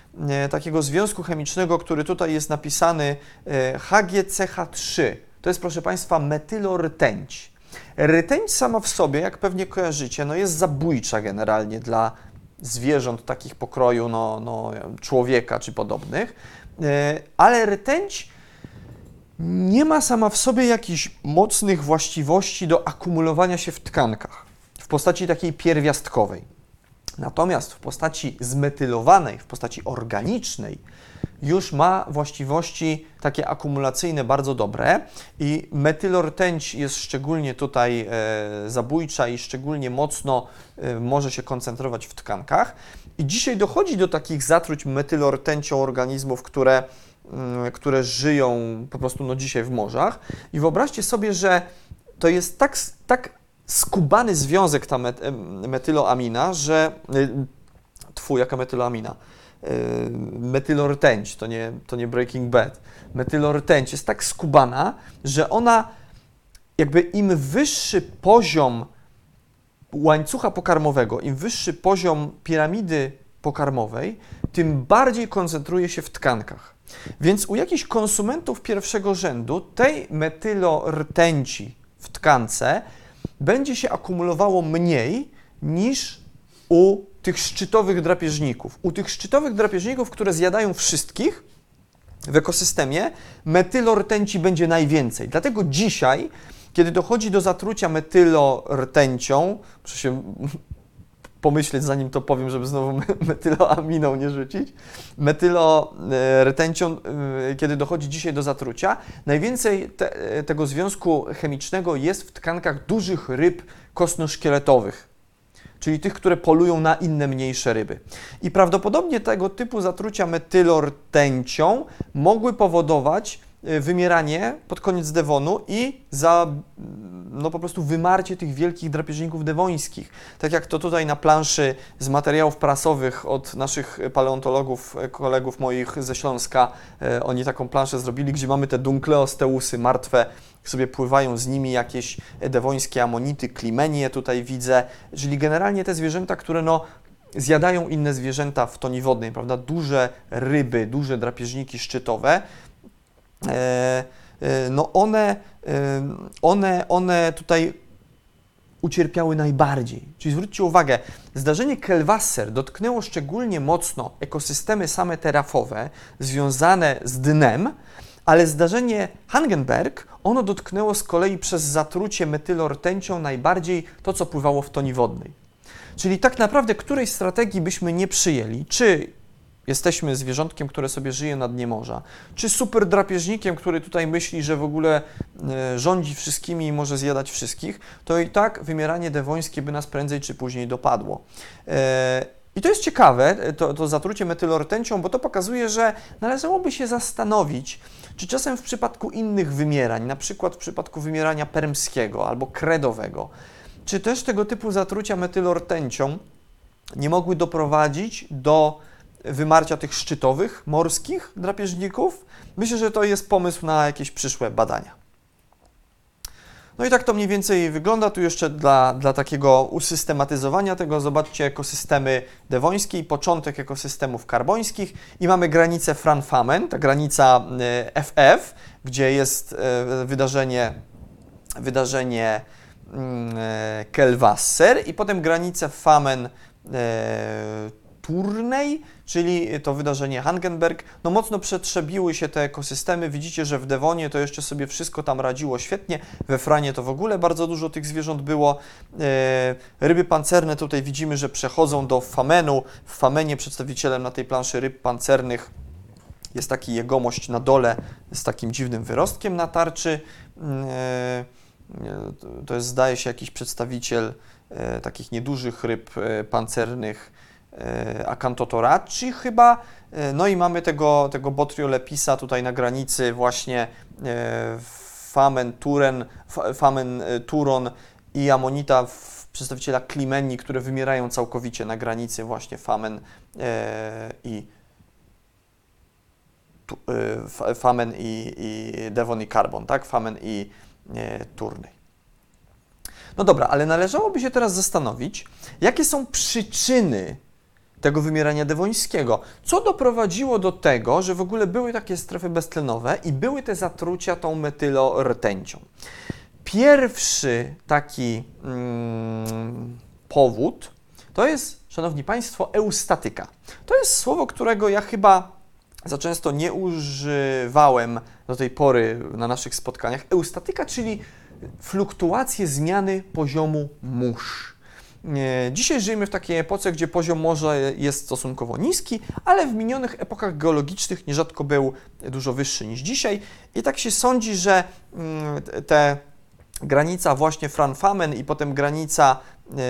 takiego związku chemicznego, który tutaj jest napisany e, HGCH3. To jest, proszę Państwa, metylortęć. Rtęć sama w sobie, jak pewnie kojarzycie, no jest zabójcza generalnie dla zwierząt takich pokroju no, no, człowieka czy podobnych, e, ale rtęć nie ma sama w sobie jakichś mocnych właściwości do akumulowania się w tkankach w postaci takiej pierwiastkowej. Natomiast w postaci zmetylowanej, w postaci organicznej, już ma właściwości takie akumulacyjne bardzo dobre i metylortęć jest szczególnie tutaj e, zabójcza i szczególnie mocno e, może się koncentrować w tkankach. I dzisiaj dochodzi do takich zatruć metylortęcią organizmów, które, mm, które żyją po prostu no, dzisiaj w morzach. I wyobraźcie sobie, że to jest tak, tak skubany związek ta metyloamina, że y, twój, jaka metyloamina? Y, metylortęć, to nie, to nie Breaking Bad. Metylortęć jest tak skubana, że ona jakby im wyższy poziom łańcucha pokarmowego, im wyższy poziom piramidy pokarmowej, tym bardziej koncentruje się w tkankach. Więc u jakichś konsumentów pierwszego rzędu tej metylortęci w tkance będzie się akumulowało mniej niż u tych szczytowych drapieżników. U tych szczytowych drapieżników, które zjadają wszystkich w ekosystemie, metylortęci będzie najwięcej. Dlatego dzisiaj, kiedy dochodzi do zatrucia metylortęcią, się pomyśleć, zanim to powiem, żeby znowu me- metyloaminą nie rzucić. Metyloretencią, e, kiedy dochodzi dzisiaj do zatrucia, najwięcej te, e, tego związku chemicznego jest w tkankach dużych ryb kostnoszkieletowych czyli tych, które polują na inne mniejsze ryby. I prawdopodobnie tego typu zatrucia metylortęcią mogły powodować wymieranie pod koniec Devonu i za no po prostu wymarcie tych wielkich drapieżników dewońskich. Tak jak to tutaj na planszy z materiałów prasowych od naszych paleontologów, e, kolegów moich ze Śląska, e, oni taką planszę zrobili, gdzie mamy te dunkleosteusy martwe, sobie pływają z nimi jakieś dewońskie amonity, klimenie tutaj widzę, czyli generalnie te zwierzęta, które no zjadają inne zwierzęta w toni wodnej, prawda? Duże ryby, duże drapieżniki szczytowe, no one, e, one, one tutaj ucierpiały najbardziej. Czyli zwróćcie uwagę, zdarzenie Kelwasser dotknęło szczególnie mocno ekosystemy same terafowe związane z dnem, ale zdarzenie Hangenberg, ono dotknęło z kolei przez zatrucie metylortęcią najbardziej to, co pływało w toni wodnej. Czyli tak naprawdę której strategii byśmy nie przyjęli, czy jesteśmy zwierzątkiem, które sobie żyje na dnie morza, czy super drapieżnikiem, który tutaj myśli, że w ogóle e, rządzi wszystkimi i może zjadać wszystkich, to i tak wymieranie dewońskie by nas prędzej czy później dopadło. E, I to jest ciekawe, to, to zatrucie metylortęcią, bo to pokazuje, że należałoby się zastanowić, czy czasem w przypadku innych wymierań, na przykład w przypadku wymierania permskiego albo kredowego, czy też tego typu zatrucia metylortęcią nie mogły doprowadzić do wymarcia tych szczytowych, morskich drapieżników? Myślę, że to jest pomysł na jakieś przyszłe badania. No i tak to mniej więcej wygląda. Tu jeszcze dla, dla takiego usystematyzowania tego zobaczcie ekosystemy dewońskie i początek ekosystemów karbońskich i mamy granicę Franfamen, ta granica FF, gdzie jest e, wydarzenie, wydarzenie mm, e, Kelwasser i potem granicę Famen e, Turnej, czyli to wydarzenie Hangenberg. No mocno przetrzebiły się te ekosystemy. Widzicie, że w Dewonie to jeszcze sobie wszystko tam radziło świetnie. We Franie to w ogóle bardzo dużo tych zwierząt było. E, ryby pancerne tutaj widzimy, że przechodzą do Famenu. W Famenie przedstawicielem na tej planszy ryb pancernych jest taki jegomość na dole z takim dziwnym wyrostkiem na tarczy. E, to jest, zdaje się, jakiś przedstawiciel e, takich niedużych ryb pancernych Acantotoracci chyba. No i mamy tego, tego Botriolepisa tutaj na granicy właśnie Famen, Turen, Famen, Turon i Amonita przedstawiciela Klimenii, które wymierają całkowicie na granicy właśnie Famen i Famen i, i Devon i Carbon, tak? Famen i Turnej. No dobra, ale należałoby się teraz zastanowić, jakie są przyczyny tego wymierania dewońskiego. Co doprowadziło do tego, że w ogóle były takie strefy beztlenowe i były te zatrucia tą metylortęcią? Pierwszy taki mm, powód to jest, Szanowni Państwo, eustatyka. To jest słowo, którego ja chyba za często nie używałem do tej pory na naszych spotkaniach. Eustatyka, czyli fluktuacje zmiany poziomu mórz. Dzisiaj żyjemy w takiej epoce, gdzie poziom morza jest stosunkowo niski, ale w minionych epokach geologicznych nierzadko był dużo wyższy niż dzisiaj. I tak się sądzi, że mm, te granica właśnie Franfamen i potem granica e,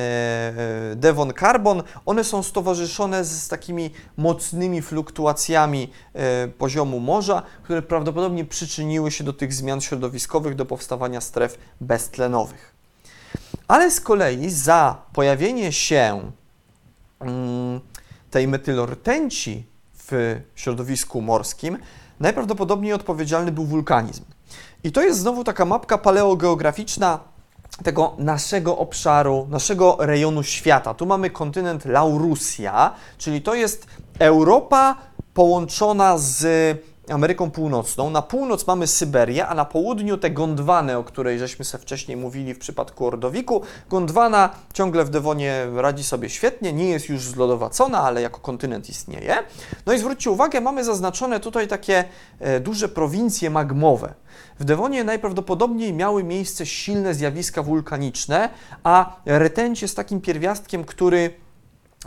e, Devon Carbon, one są stowarzyszone z takimi mocnymi fluktuacjami e, poziomu morza, które prawdopodobnie przyczyniły się do tych zmian środowiskowych, do powstawania stref beztlenowych. Ale z kolei za pojawienie się mm, tej metylortęci w środowisku morskim najprawdopodobniej odpowiedzialny był wulkanizm. I to jest znowu taka mapka paleogeograficzna tego naszego obszaru, naszego rejonu świata. Tu mamy kontynent Laurusja, czyli to jest Europa połączona z Ameryką Północną. Na północ mamy Syberię, a na południu te Gondwany, o której żeśmy sobie wcześniej mówili w przypadku Ordowiku. Gondwana ciągle w Dewonie radzi sobie świetnie, nie jest już zlodowacona, ale jako kontynent istnieje. No i zwróćcie uwagę, mamy zaznaczone tutaj takie e, duże prowincje magmowe. W Dewonie najprawdopodobniej miały miejsce silne zjawiska wulkaniczne, a rtęć jest takim pierwiastkiem, który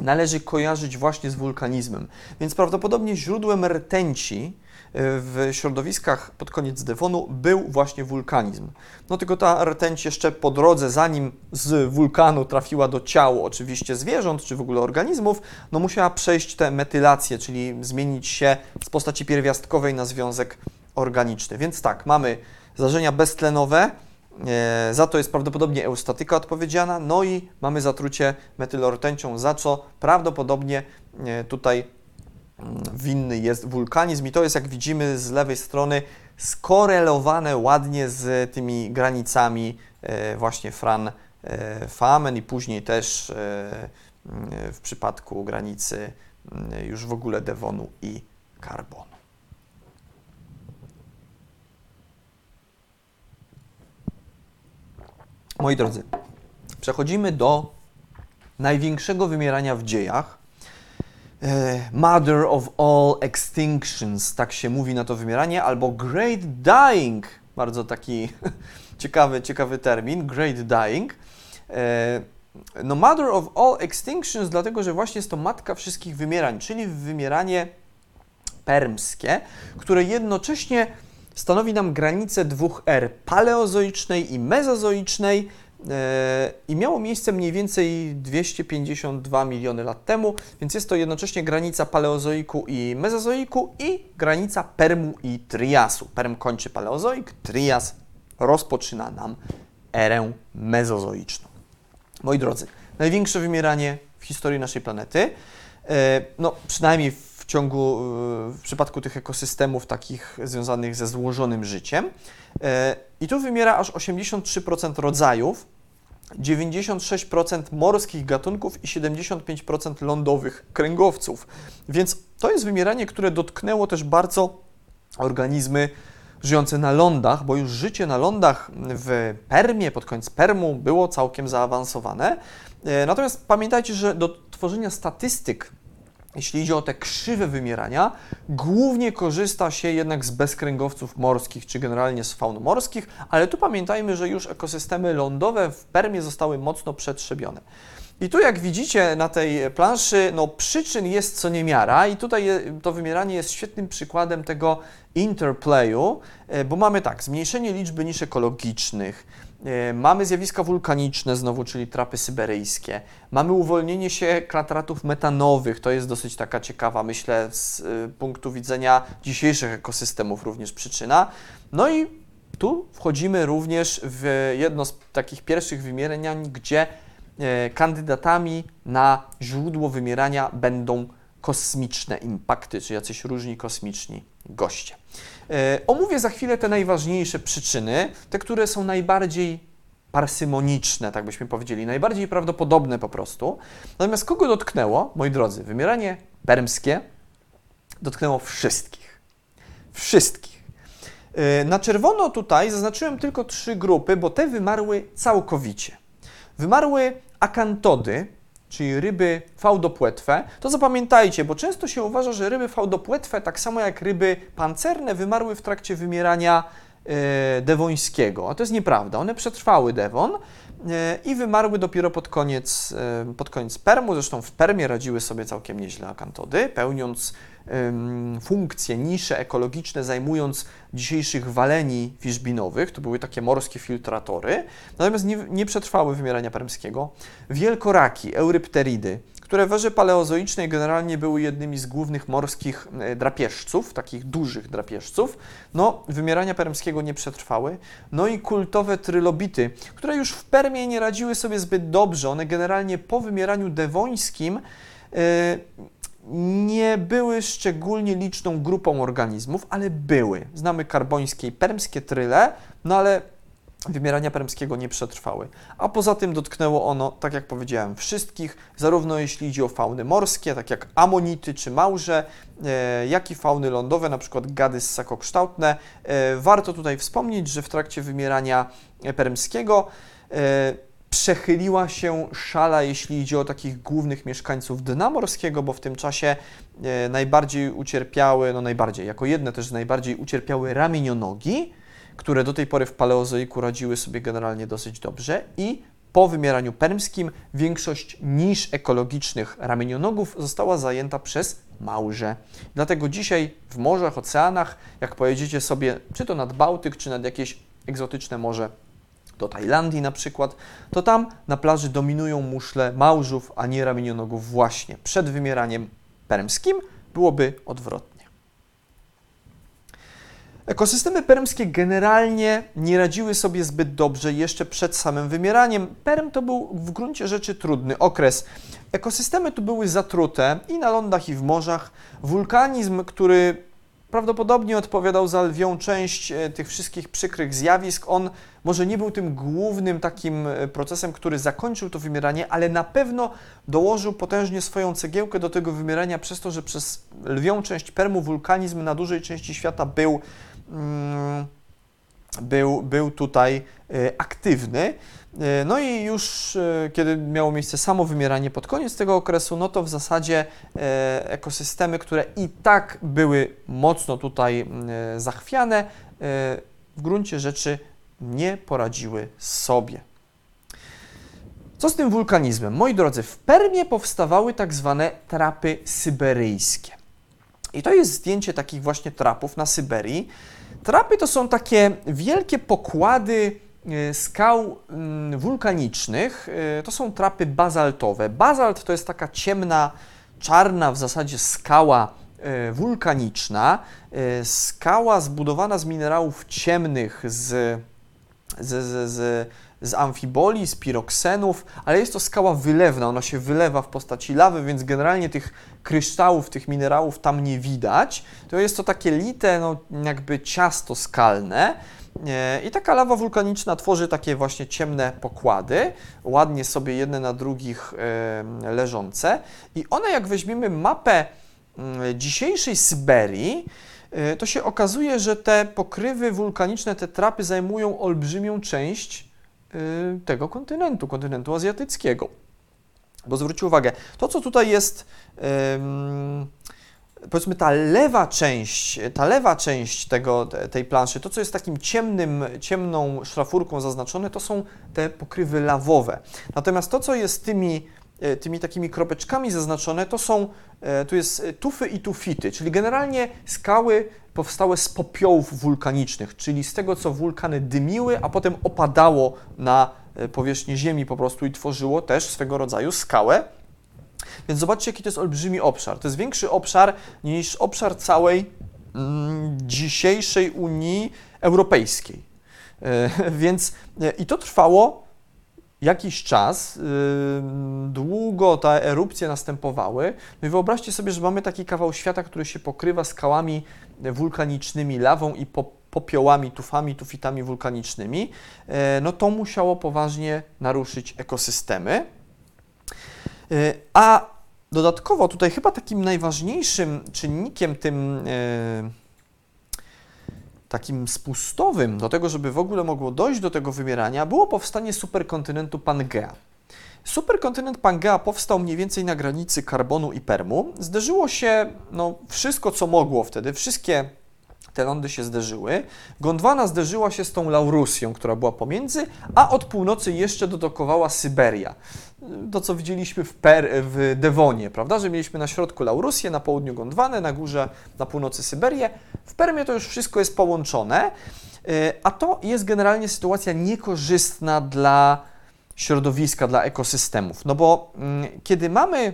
należy kojarzyć właśnie z wulkanizmem. Więc prawdopodobnie źródłem rtęci w środowiskach pod koniec Devonu był właśnie wulkanizm. No tylko ta rtęć jeszcze po drodze, zanim z wulkanu trafiła do ciał oczywiście zwierząt czy w ogóle organizmów, no musiała przejść tę metylację, czyli zmienić się z postaci pierwiastkowej na związek organiczny. Więc tak, mamy zdarzenia beztlenowe, e, za to jest prawdopodobnie eustatyka odpowiedzialna, no i mamy zatrucie metylortęcią, za co prawdopodobnie e, tutaj winny jest wulkanizm i to jest, jak widzimy z lewej strony, skorelowane ładnie z tymi granicami e, właśnie Fran e, Famen i później też e, mm, w przypadku granicy mm, już w ogóle Devonu i Karbonu. Moi drodzy, przechodzimy do największego wymierania w dziejach. E, Mother of all extinctions, tak się mówi na to wymieranie, albo Great Dying, bardzo taki ciekawy, ciekawy termin, Great Dying. E, No, Mother of all extinctions, dlatego że właśnie jest to matka wszystkich wymierań, czyli wymieranie permskie, które jednocześnie stanowi nam granicę dwóch er, paleozoicznej i mezozoicznej i miało miejsce mniej więcej 252 miliony lat temu, więc jest to jednocześnie granica paleozoiku i mezozoiku i granica permu i triasu. Perm kończy paleozoik, trias rozpoczyna nam erę mezozoiczną. Moi drodzy, największe wymieranie w historii naszej planety, e, no przynajmniej w ciągu, e, w przypadku tych ekosystemów takich związanych ze złożonym życiem. E, I tu wymiera aż 83% rodzajów, 96% morskich gatunków i 75% lądowych kręgowców. Więc to jest wymieranie, które dotknęło też bardzo organizmy żyjące na lądach, bo już życie na lądach w Permie, pod koniec Permu było całkiem zaawansowane. E, Natomiast pamiętajcie, że do tworzenia statystyk jeśli idzie o te krzywe wymierania, głównie korzysta się jednak z bezkręgowców morskich, czy generalnie z faun morskich, ale tu pamiętajmy, że już ekosystemy lądowe w Permie zostały mocno przetrzebione. I tu jak widzicie na tej planszy, no przyczyn jest co niemiara i tutaj to wymieranie jest świetnym przykładem tego interplayu, e, bo mamy tak, zmniejszenie liczby nisz ekologicznych, mamy zjawiska wulkaniczne znowu, czyli trapy syberyjskie, mamy uwolnienie się klatratów metanowych, to jest dosyć taka ciekawa, myślę, z e, punktu widzenia dzisiejszych ekosystemów również przyczyna. No i tu wchodzimy również w jedno z takich pierwszych wymierań, gdzie e, kandydatami na źródło wymierania będą kosmiczne impakty, czy jacyś różni kosmiczni goście. E, Omówię za chwilę te najważniejsze przyczyny, te, które są najbardziej parsymoniczne, tak byśmy powiedzieli, najbardziej prawdopodobne po prostu. Natomiast kogo dotknęło, moi drodzy, wymieranie permskie dotknęło wszystkich. Wszystkich. E, Na czerwono tutaj zaznaczyłem tylko trzy grupy, bo te wymarły całkowicie. Wymarły akantody, czyli ryby fałdopłetwe. To zapamiętajcie, bo często się uważa, że ryby fałdopłetwe, tak samo jak ryby pancerne, wymarły w trakcie wymierania e, dewońskiego. A to jest nieprawda. One przetrwały Devon e, i wymarły dopiero pod koniec, e, pod koniec Permu. Zresztą w Permie radziły sobie całkiem nieźle akantody, pełniąc funkcje, nisze ekologiczne, zajmując dzisiejszych waleni fiszbinowych, to były takie morskie filtratory, natomiast nie, nie przetrwały wymierania permskiego. Wielkoraki, eurypteridy, które w erze paleozoicznej generalnie były jednymi z głównych morskich e, drapieżców, takich dużych drapieżców, no wymierania permskiego nie przetrwały. No i kultowe trylobity, które już w Permie nie radziły sobie zbyt dobrze. One generalnie po wymieraniu dewońskim e, nie były szczególnie liczną grupą organizmów, ale były. Znamy karbońskie i permskie tryle, no ale wymierania permskiego nie przetrwały. A poza tym dotknęło ono, tak jak powiedziałem, wszystkich, zarówno jeśli idzie o fauny morskie, tak jak amonity czy małże, e, jak i fauny lądowe, na przykład gady ssakokształtne. E, warto tutaj wspomnieć, że w trakcie wymierania permskiego e, przechyliła się szala, jeśli idzie o takich głównych mieszkańców dna morskiego, bo w tym czasie e, najbardziej ucierpiały, no najbardziej, jako jedne też najbardziej ucierpiały ramienionogi, które do tej pory w paleozoiku radziły sobie generalnie dosyć dobrze i po wymieraniu permskim większość nisz ekologicznych ramienionogów została zajęta przez małże. Dlatego dzisiaj w morzach, oceanach, jak pojedziecie sobie czy to nad Bałtyk, czy nad jakieś egzotyczne morze, do Tajlandii na przykład, to tam na plaży dominują muszle małżów, a nie ramienionogów właśnie. Przed wymieraniem permskim byłoby odwrotnie. Ekosystemy permskie generalnie nie radziły sobie zbyt dobrze jeszcze przed samym wymieraniem. Perm to był w gruncie rzeczy trudny okres. Ekosystemy tu były zatrute i na lądach, i w morzach. Wulkanizm, który prawdopodobnie odpowiadał za lwią część e, tych wszystkich przykrych zjawisk. On może nie był tym głównym takim e, procesem, który zakończył to wymieranie, ale na pewno dołożył potężnie swoją cegiełkę do tego wymierania przez to, że przez lwią część permu wulkanizm na dużej części świata był Mm, był, był tutaj e, aktywny. E, no i już e, kiedy miało miejsce samo wymieranie pod koniec tego okresu, no to w zasadzie ekosystemy, które i tak były mocno tutaj zachwiane, w gruncie rzeczy nie poradziły sobie. Co z tym wulkanizmem? Moi drodzy, w Permie powstawały tak zwane trapy syberyjskie. I to jest zdjęcie takich właśnie trapów na Syberii. Trapy to są takie wielkie pokłady e, skał mm, wulkanicznych. E, to są trapy bazaltowe. Bazalt to jest taka ciemna, czarna w zasadzie skała e, wulkaniczna. Skała zbudowana z minerałów ciemnych, z, z, z, z z amfiboli, z piroksenów, ale jest to skała wylewna, ona się wylewa w postaci lawy, więc generalnie tych kryształów, tych minerałów tam nie widać. To jest to takie lite, no, jakby ciasto skalne. I taka lawa wulkaniczna tworzy takie właśnie ciemne pokłady, ładnie sobie jedne na drugich leżące. I one, jak weźmiemy mapę mm, dzisiejszej Syberii, e, to się okazuje, że te pokrywy wulkaniczne, te trapy zajmują olbrzymią część Y, tego kontynentu, kontynentu azjatyckiego. Bo zwróćcie uwagę, to co tutaj jest, powiedzmy ta lewa część, ta lewa część tego, tej planszy, to co jest takim ciemnym, ciemną szlafurką zaznaczone, to są te pokrywy lawowe. Natomiast to co jest tymi E, tymi takimi kropeczkami zaznaczone, to są, e, tu jest tufy i tufity, czyli generalnie skały powstałe z popiołów wulkanicznych, czyli z tego, co wulkany dymiły, a potem opadało na e, powierzchnię Ziemi po prostu i tworzyło też swego rodzaju skałę. Więc zobaczcie, jaki to jest olbrzymi obszar. To jest większy obszar niż obszar całej mm, dzisiejszej Unii Europejskiej. Więc i to trwało jakiś czas, yy, długo te erupcje następowały. No i wyobraźcie sobie, że mamy taki kawał świata, który się pokrywa skałami wulkanicznymi, lawą i popiołami, tufami, tufitami wulkanicznymi. Yy, no to musiało poważnie naruszyć ekosystemy. Yy, a dodatkowo tutaj chyba takim najważniejszym czynnikiem tym yy, takim spustowym do tego, żeby w ogóle mogło dojść do tego wymierania, było powstanie superkontynentu Pangea. Superkontynent Pangea powstał mniej więcej na granicy Karbonu i Permu. Zderzyło się no, wszystko, co mogło wtedy, wszystkie te lądy się zderzyły. Gondwana zderzyła się z tą Laurusją, która była pomiędzy, a od północy jeszcze dodokowała Syberia. To, co widzieliśmy w, per, w Dewonie, prawda, że mieliśmy na środku Laurusję, na południu Gondwanę, na górze, na północy Syberię. W Permie to już wszystko jest połączone, y, a to jest generalnie sytuacja niekorzystna dla środowiska, dla ekosystemów. No bo mm, kiedy mamy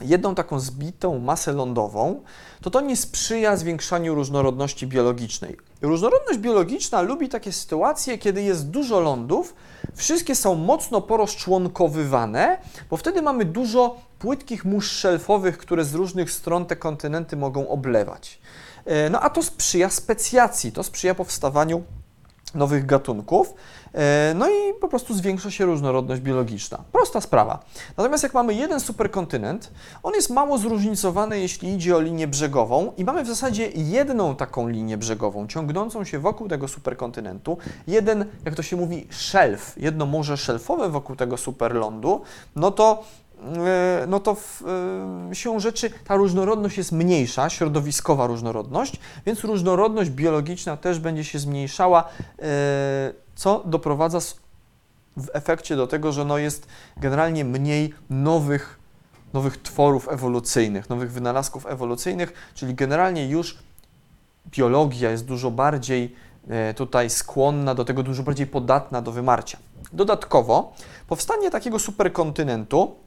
jedną taką zbitą masę lądową, to to nie sprzyja zwiększaniu różnorodności biologicznej. Różnorodność biologiczna lubi takie sytuacje, kiedy jest dużo lądów, wszystkie są mocno porozczłonkowywane, bo wtedy mamy dużo płytkich mórz szelfowych, które z różnych stron te kontynenty mogą oblewać. E, no a to sprzyja specjacji, to sprzyja powstawaniu nowych gatunków, e, no i po prostu zwiększa się różnorodność biologiczna. Prosta sprawa. Natomiast jak mamy jeden superkontynent, on jest mało zróżnicowany, jeśli idzie o linię brzegową i mamy w zasadzie jedną taką linię brzegową, ciągnącą się wokół tego superkontynentu, jeden, jak to się mówi, szelf, jedno morze szelfowe wokół tego superlądu, no to no to w, e, siłą rzeczy ta różnorodność jest mniejsza, środowiskowa różnorodność, więc różnorodność biologiczna też będzie się zmniejszała, e, co doprowadza w efekcie do tego, że no jest generalnie mniej nowych, nowych tworów ewolucyjnych, nowych wynalazków ewolucyjnych, czyli generalnie już biologia jest dużo bardziej e, tutaj skłonna do tego, dużo bardziej podatna do wymarcia. Dodatkowo powstanie takiego superkontynentu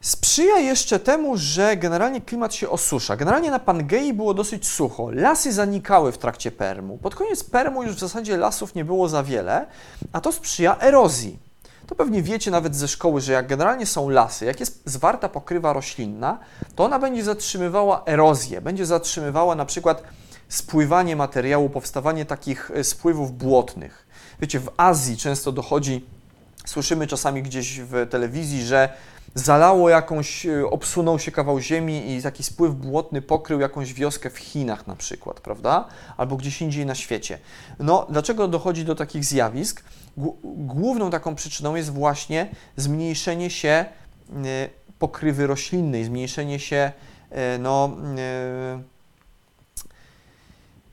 sprzyja jeszcze temu, że generalnie klimat się osusza. Generalnie na Pangei było dosyć sucho. Lasy zanikały w trakcie Permu. Pod koniec Permu już w zasadzie lasów nie było za wiele, a to sprzyja erozji. To pewnie wiecie nawet ze szkoły, że jak generalnie są lasy, jak jest zwarta pokrywa roślinna, to ona będzie zatrzymywała erozję, będzie zatrzymywała na przykład spływanie materiału, powstawanie takich e, spływów błotnych. Wiecie, w Azji często dochodzi, słyszymy czasami gdzieś w telewizji, że zalało jakąś, e, obsunął się kawał ziemi i taki spływ błotny pokrył jakąś wioskę w Chinach na przykład, prawda? Albo gdzieś indziej na świecie. No, dlaczego dochodzi do takich zjawisk? Główną taką przyczyną jest właśnie zmniejszenie się e, pokrywy roślinnej, zmniejszenie się, e, no,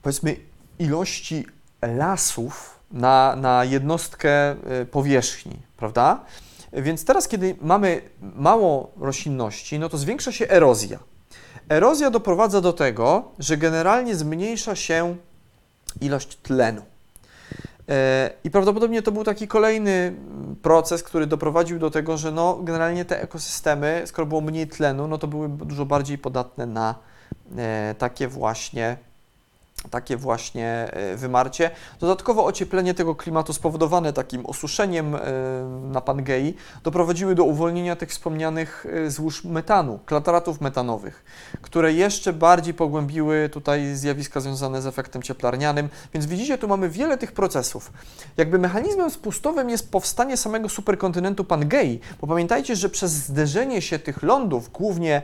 powiedzmy, ilości lasów na, na jednostkę powierzchni, prawda? Więc teraz, kiedy mamy mało roślinności, no to zwiększa się erozja. Erozja doprowadza do tego, że generalnie zmniejsza się ilość tlenu. E, I prawdopodobnie to był taki kolejny proces, który doprowadził do tego, że no, generalnie te ekosystemy, skoro było mniej tlenu, no to były dużo bardziej podatne na e, takie właśnie takie właśnie e, wymarcie. Dodatkowo ocieplenie tego klimatu spowodowane takim osuszeniem e, na Pangei doprowadziły do uwolnienia tych wspomnianych e, złóż metanu, klataratów metanowych, które jeszcze bardziej pogłębiły tutaj zjawiska związane z efektem cieplarnianym. Więc widzicie, tu mamy wiele tych procesów. Jakby mechanizmem spustowym jest powstanie samego superkontynentu Pangei, bo pamiętajcie, że przez zderzenie się tych lądów, głównie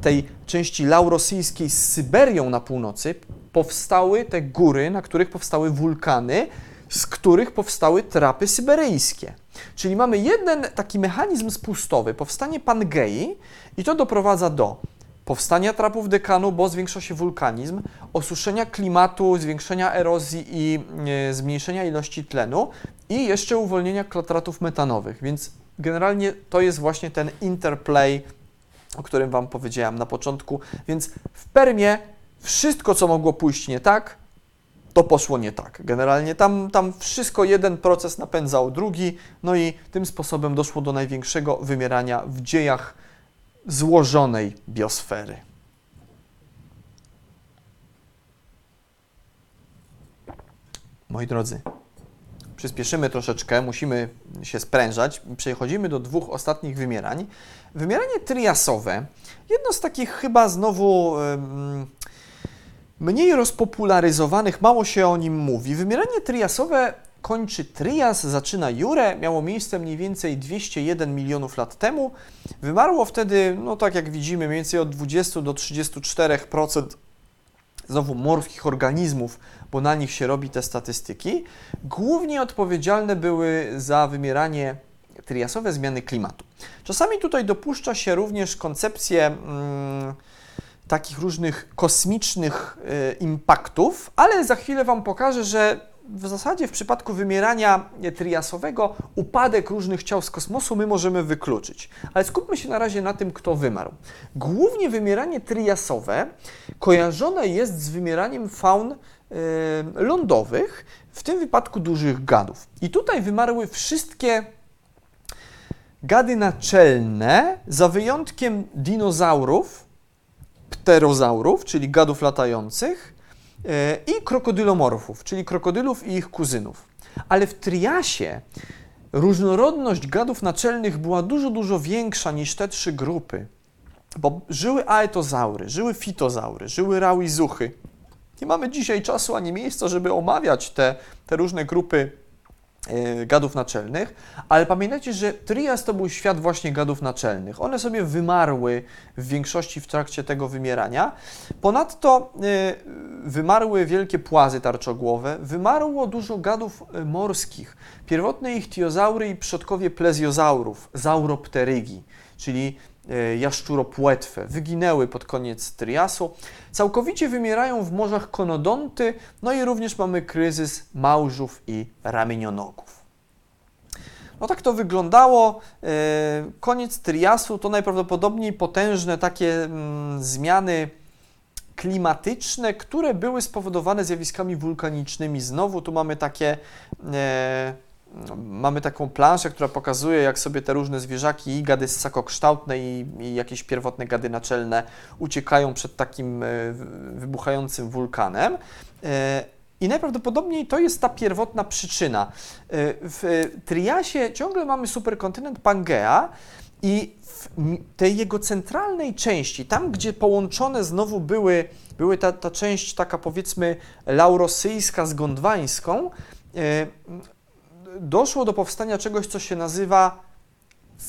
tej części laurosyjskiej z Syberią na północy, powstały te góry, na których powstały wulkany, z których powstały trapy syberyjskie. Czyli mamy jeden taki mechanizm spustowy, powstanie Pangei i to doprowadza do powstania trapów dekanu, bo zwiększa się wulkanizm, osuszenia klimatu, zwiększenia erozji i e, zmniejszenia ilości tlenu i jeszcze uwolnienia klatratów metanowych. Więc generalnie to jest właśnie ten interplay, o którym Wam powiedziałem na początku. Więc w Permie wszystko, co mogło pójść nie tak, to poszło nie tak. Generalnie tam, tam wszystko jeden proces napędzał drugi, no i tym sposobem doszło do największego wymierania w dziejach złożonej biosfery. Moi drodzy, przyspieszymy troszeczkę, musimy się sprężać. Przechodzimy do dwóch ostatnich wymierań. Wymieranie triasowe, jedno z takich chyba znowu mniej rozpopularyzowanych, mało się o nim mówi. Wymieranie triasowe kończy Trias, zaczyna Jurę, miało miejsce mniej więcej 201 milionów lat temu. Wymarło wtedy, no tak jak widzimy, mniej więcej od 20 do 34% znowu morskich organizmów, bo na nich się robi te statystyki. Głównie odpowiedzialne były za wymieranie triasowe zmiany klimatu. Czasami tutaj dopuszcza się również koncepcję mm, takich różnych kosmicznych y, impaktów, ale za chwilę Wam pokażę, że w zasadzie w przypadku wymierania triasowego upadek różnych ciał z kosmosu my możemy wykluczyć. Ale skupmy się na razie na tym, kto wymarł. Głównie wymieranie triasowe kojarzone jest z wymieraniem faun y, lądowych, w tym wypadku dużych gadów. I tutaj wymarły wszystkie gady naczelne, za wyjątkiem dinozaurów, pterozaurów, czyli gadów latających, e, i krokodylomorfów, czyli krokodylów i ich kuzynów. Ale w triasie różnorodność gadów naczelnych była dużo, dużo większa niż te trzy grupy, bo żyły aetozaury, żyły fitozaury, żyły rawizuchy. Nie mamy dzisiaj czasu ani miejsca, żeby omawiać te, te różne grupy gadów naczelnych, ale pamiętajcie, że Trias to był świat właśnie gadów naczelnych. One sobie wymarły w większości w trakcie tego wymierania. Ponadto e, wymarły wielkie płazy tarczogłowe, wymarło dużo gadów e, morskich. Pierwotne ichtiozaury i przodkowie plezjozaurów, zauropterygi, czyli e, jaszczuropłetwe wyginęły pod koniec Triasu. Całkowicie wymierają w morzach konodonty, no i również mamy kryzys małżów i ramienionogów. No tak to wyglądało. E, Koniec Triasu to najprawdopodobniej potężne takie mm, zmiany klimatyczne, które były spowodowane zjawiskami wulkanicznymi. Znowu tu mamy takie. Mamy taką planszę, która pokazuje, jak sobie te różne zwierzaki i gady ssakokształtne i, i jakieś pierwotne gady naczelne uciekają przed takim e, wy- wybuchającym wulkanem. E, I najprawdopodobniej to jest ta pierwotna przyczyna. E, W Triasie ciągle mamy superkontynent Pangea i w tej jego centralnej części, tam gdzie połączone znowu były, były ta, ta część taka powiedzmy laurosyjska z gondwańską, doszło do powstania czegoś, co się nazywa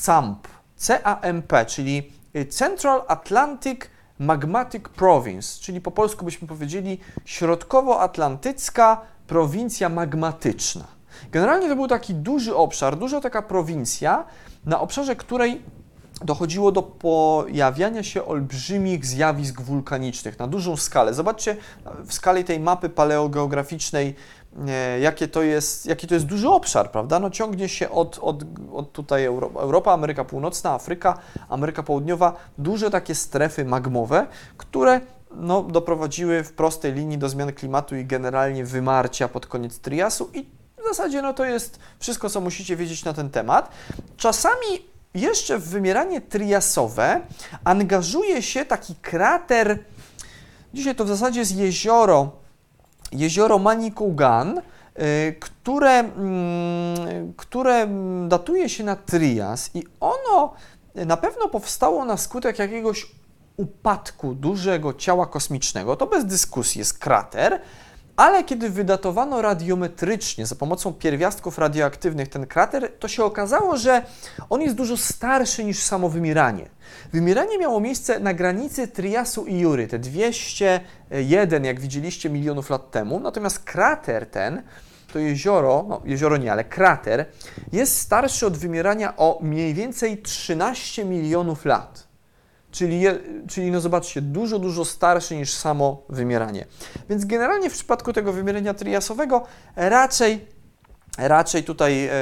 CAMP, C-A-M-P, czyli Central Atlantic Magmatic Province, czyli po polsku byśmy powiedzieli środkowoatlantycka prowincja magmatyczna. Generalnie to był taki duży obszar, duża taka prowincja, na obszarze której dochodziło do pojawiania się olbrzymich zjawisk wulkanicznych na dużą skalę. Zobaczcie w skali tej mapy paleogeograficznej, jakie to jest, jaki to jest duży obszar, prawda? No ciągnie się od, od, od tutaj Euro, Europa, Ameryka Północna, Afryka, Ameryka Południowa, duże takie strefy magmowe, które no, doprowadziły w prostej linii do zmian klimatu i generalnie wymarcia pod koniec Triasu i w zasadzie no, to jest wszystko, co musicie wiedzieć na ten temat. Czasami jeszcze w wymieranie triasowe angażuje się taki krater, dzisiaj to w zasadzie jest jezioro, jezioro Manicouagan, y, które, mm, które datuje się na Trias i ono na pewno powstało na skutek jakiegoś upadku dużego ciała kosmicznego. To bez dyskusji jest krater, ale kiedy wydatowano radiometrycznie za pomocą pierwiastków radioaktywnych ten krater, to się okazało, że on jest dużo starszy niż samo wymieranie. Wymieranie miało miejsce na granicy Triasu i Jury, te 201, jak widzieliście, milionów lat temu, natomiast krater ten, to jezioro, no jezioro nie, ale krater, jest starszy od wymierania o mniej więcej 13 milionów lat. Czyli, czyli no zobaczcie, dużo, dużo starszy niż samo wymieranie. Więc generalnie w przypadku tego wymierania triasowego raczej, raczej tutaj e,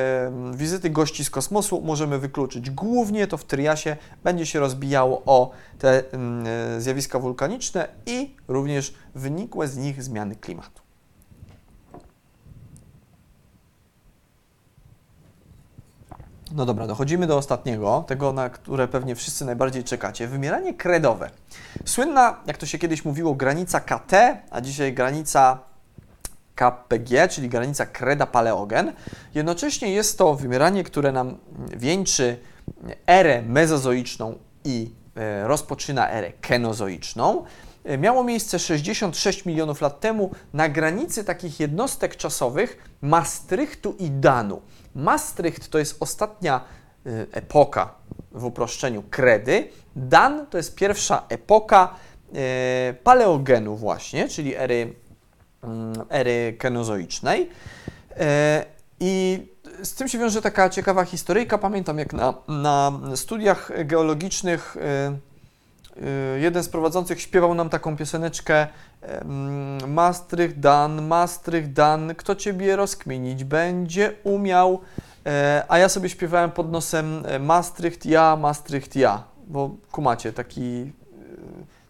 wizyty gości z kosmosu możemy wykluczyć. Głównie to w triasie będzie się rozbijało o te mm, e, zjawiska wulkaniczne i również wynikłe z nich zmiany klimatu. No dobra, dochodzimy do ostatniego, tego, na które pewnie wszyscy najbardziej czekacie. Wymieranie kredowe. Słynna, jak to się kiedyś mówiło, granica KT, a dzisiaj granica KPG, czyli granica kreda-paleogen. Jednocześnie jest to wymieranie, które nam wieńczy erę mezozoiczną i e, rozpoczyna erę kenozoiczną. E, Miało miejsce 66 milionów lat temu na granicy takich jednostek czasowych Maastrichtu i Danu. Maastricht to jest ostatnia y, epoka w uproszczeniu kredy. Dan to jest pierwsza epoka y, paleogenu właśnie, czyli ery, mm, ery kenozoicznej. E, I z tym się wiąże taka ciekawa historyjka. Pamiętam, jak na, na studiach geologicznych y, y, jeden z prowadzących śpiewał nam taką pioseneczkę em, Maastricht Dan, Maastricht Dan, kto ciebie rozkminić będzie umiał. E, A ja sobie śpiewałem pod nosem e, Maastricht ja, Maastricht ja, bo kumacie, taki, e,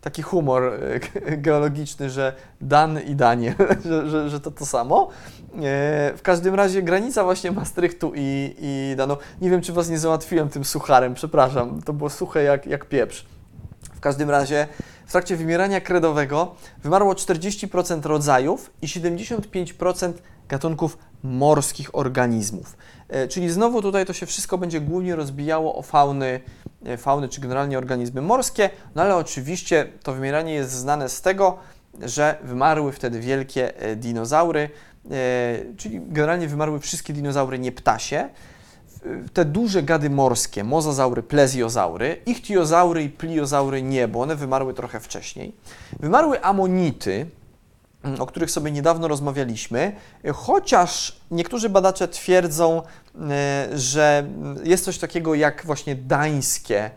taki humor ge- geologiczny, że Dan i Danie, że, że, że to to samo. W każdym razie granica właśnie Maastrichtu i, i Danu. Nie wiem, czy Was nie załatwiłem tym sucharem, przepraszam, to było suche jak, jak pieprz. W każdym razie w trakcie wymierania kredowego wymarło 40% rodzajów i 75% gatunków morskich organizmów. E, Czyli znowu tutaj to się wszystko będzie głównie rozbijało o fauny, e, fauny czy generalnie organizmy morskie, no ale oczywiście to wymieranie jest znane z tego, że wymarły wtedy wielkie e, dinozaury, czyli generalnie wymarły wszystkie dinozaury nieptasie, te duże gady morskie, mozazaury, plezjozaury, ichtiozaury i pliozaury nie, bo one wymarły trochę wcześniej. Wymarły amonity, mm, o których sobie niedawno rozmawialiśmy, chociaż niektórzy badacze twierdzą, e, że jest coś takiego jak właśnie dańskie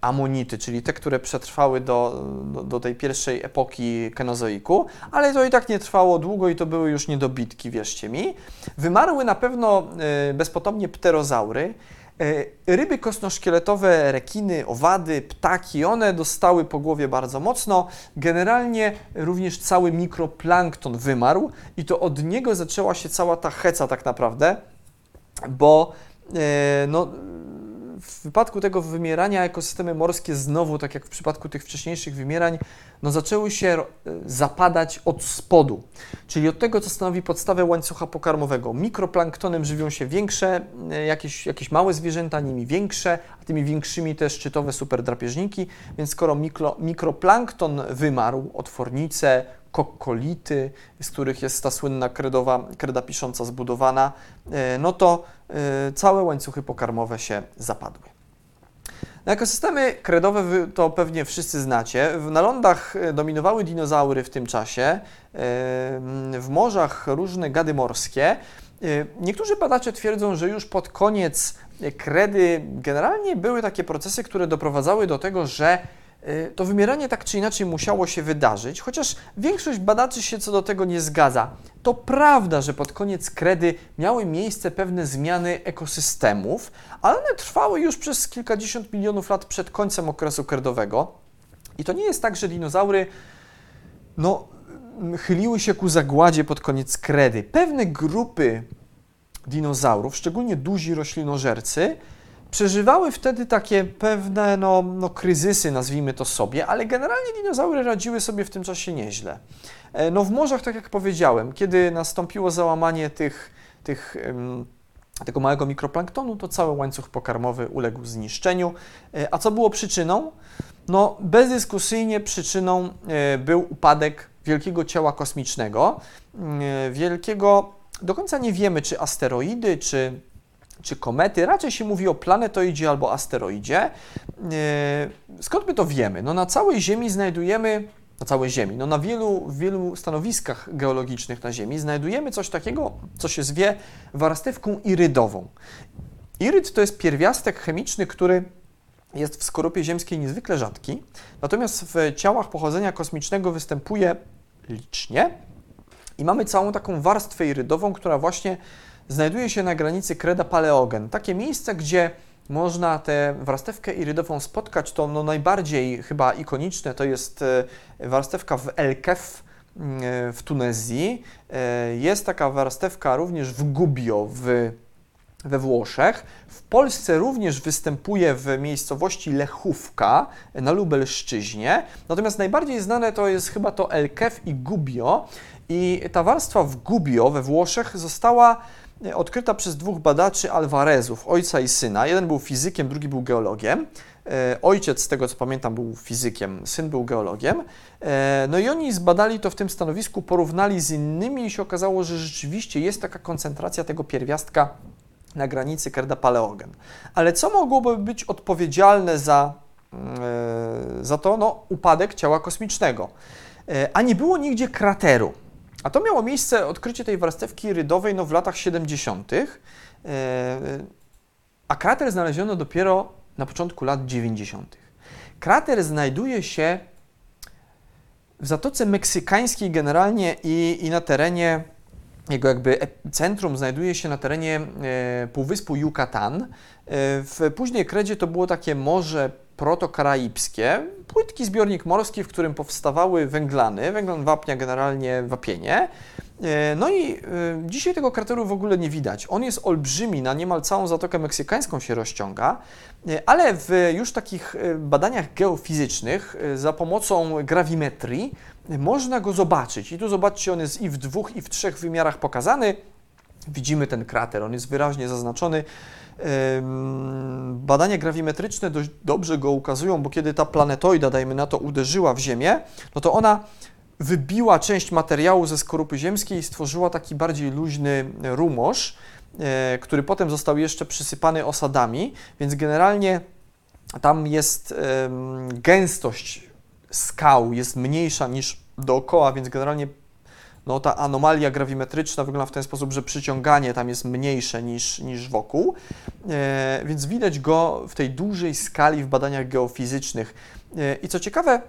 amonity, czyli te, które przetrwały do, do, do tej pierwszej epoki kenozoiku, ale to i tak nie trwało długo i to były już niedobitki, wierzcie mi. Wymarły na pewno e, bezpotomnie pterozaury, E, ryby kosnoszkieletowe, rekiny, owady, ptaki, one dostały po głowie bardzo mocno. Generalnie również cały mikroplankton wymarł i to od niego zaczęła się cała ta heca tak naprawdę, bo e, no, w wypadku tego wymierania ekosystemy morskie znowu, tak jak w przypadku tych wcześniejszych wymierań, no zaczęły się e, zapadać od spodu, czyli od tego, co stanowi podstawę łańcucha pokarmowego. Mikroplanktonem żywią się większe, e, jakieś, jakieś małe zwierzęta, nimi większe, a tymi większymi te szczytowe superdrapieżniki, więc skoro mikro, mikroplankton wymarł, otwornice, kokkolity, z których jest ta słynna kredowa, kreda pisząca zbudowana, e, no to całe łańcuchy pokarmowe się zapadły. No, ekosystemy kredowe to pewnie wszyscy znacie. Na lądach e, dominowały dinozaury w tym czasie, e, w morzach różne gady morskie. E, niektórzy badacze twierdzą, że już pod koniec kredy generalnie były takie procesy, które doprowadzały do tego, że to wymieranie tak czy inaczej musiało się wydarzyć, chociaż większość badaczy się co do tego nie zgadza. To prawda, że pod koniec kredy miały miejsce pewne zmiany ekosystemów, ale one trwały już przez kilkadziesiąt milionów lat przed końcem okresu kredowego. I to nie jest tak, że dinozaury no, chyliły się ku zagładzie pod koniec kredy. Pewne grupy dinozaurów, szczególnie duzi roślinożercy, przeżywały wtedy takie pewne no, no, kryzysy, nazwijmy to sobie, ale generalnie dinozaury radziły sobie w tym czasie nieźle. E, no w morzach, tak jak powiedziałem, kiedy nastąpiło załamanie tych, tych tego małego mikroplanktonu, to cały łańcuch pokarmowy uległ zniszczeniu. E, a co było przyczyną? No bezdyskusyjnie przyczyną e, był upadek wielkiego ciała kosmicznego, wielkiego, do końca nie wiemy, czy asteroidy, czy czy komety, raczej się mówi o planetoidzie albo asteroidzie. E, skąd my to wiemy? No na całej Ziemi znajdujemy, na całej Ziemi, no na wielu, wielu stanowiskach geologicznych na Ziemi znajdujemy coś takiego, co się zwie warstewką irydową. Iryd to jest pierwiastek chemiczny, który jest w skorupie ziemskiej niezwykle rzadki, natomiast w ciałach pochodzenia kosmicznego występuje licznie i mamy całą taką warstwę irydową, która właśnie znajduje się na granicy Kreda-Paleogen. Takie miejsce, gdzie można tę warstewkę irydową spotkać, to no najbardziej chyba ikoniczne to jest e, warstewka w El Kef mm, e, w Tunezji. E, jest taka warstewka również w Gubbio w, we Włoszech. W Polsce również występuje w miejscowości Lechówka na Lubelszczyźnie. Natomiast najbardziej znane to jest chyba to El Kef i Gubbio. I ta warstwa w Gubbio we Włoszech została odkryta przez dwóch badaczy Alvarezów, ojca i syna. Jeden był fizykiem, drugi był geologiem. E, ojciec, z tego co pamiętam, był fizykiem, syn był geologiem. E, no i oni zbadali to w tym stanowisku, porównali z innymi i się okazało, że rzeczywiście jest taka koncentracja tego pierwiastka na granicy Kreda-Paleogen. Ale co mogłoby być odpowiedzialne za, e, za to? No, upadek ciała kosmicznego. A nie było nigdzie krateru. A to miało miejsce, odkrycie tej warstewki rydowej no, w latach 70., e, a krater znaleziono dopiero na początku lat 90. Krater znajduje się w Zatoce Meksykańskiej generalnie i, i na terenie, jego jakby centrum znajduje się na terenie e, Półwyspu Yucatan. E, w później kredzie to było takie morze protokaraibskie, płytki zbiornik morski, w którym powstawały węglany, węglan wapnia generalnie wapienie. E, no i e, dzisiaj tego krateru w ogóle nie widać. On jest olbrzymi, na niemal całą Zatokę Meksykańską się rozciąga, e, ale w już takich badaniach geofizycznych za pomocą grawimetrii można go zobaczyć. I tu zobaczcie, on jest i w dwóch, i w trzech wymiarach pokazany. Widzimy ten krater, on jest wyraźnie zaznaczony. Badania grawimetryczne dość dobrze go ukazują, bo kiedy ta planetoida, dajmy na to, uderzyła w Ziemię, no to ona wybiła część materiału ze skorupy ziemskiej i stworzyła taki bardziej luźny rumosz, e, który potem został jeszcze przysypany osadami, więc generalnie tam jest gęstość skał jest mniejsza niż dookoła, więc generalnie no ta anomalia grawimetryczna wygląda w ten sposób, że przyciąganie tam jest mniejsze niż, niż wokół, e, więc widać go w tej dużej skali w badaniach geofizycznych. E, I co ciekawe,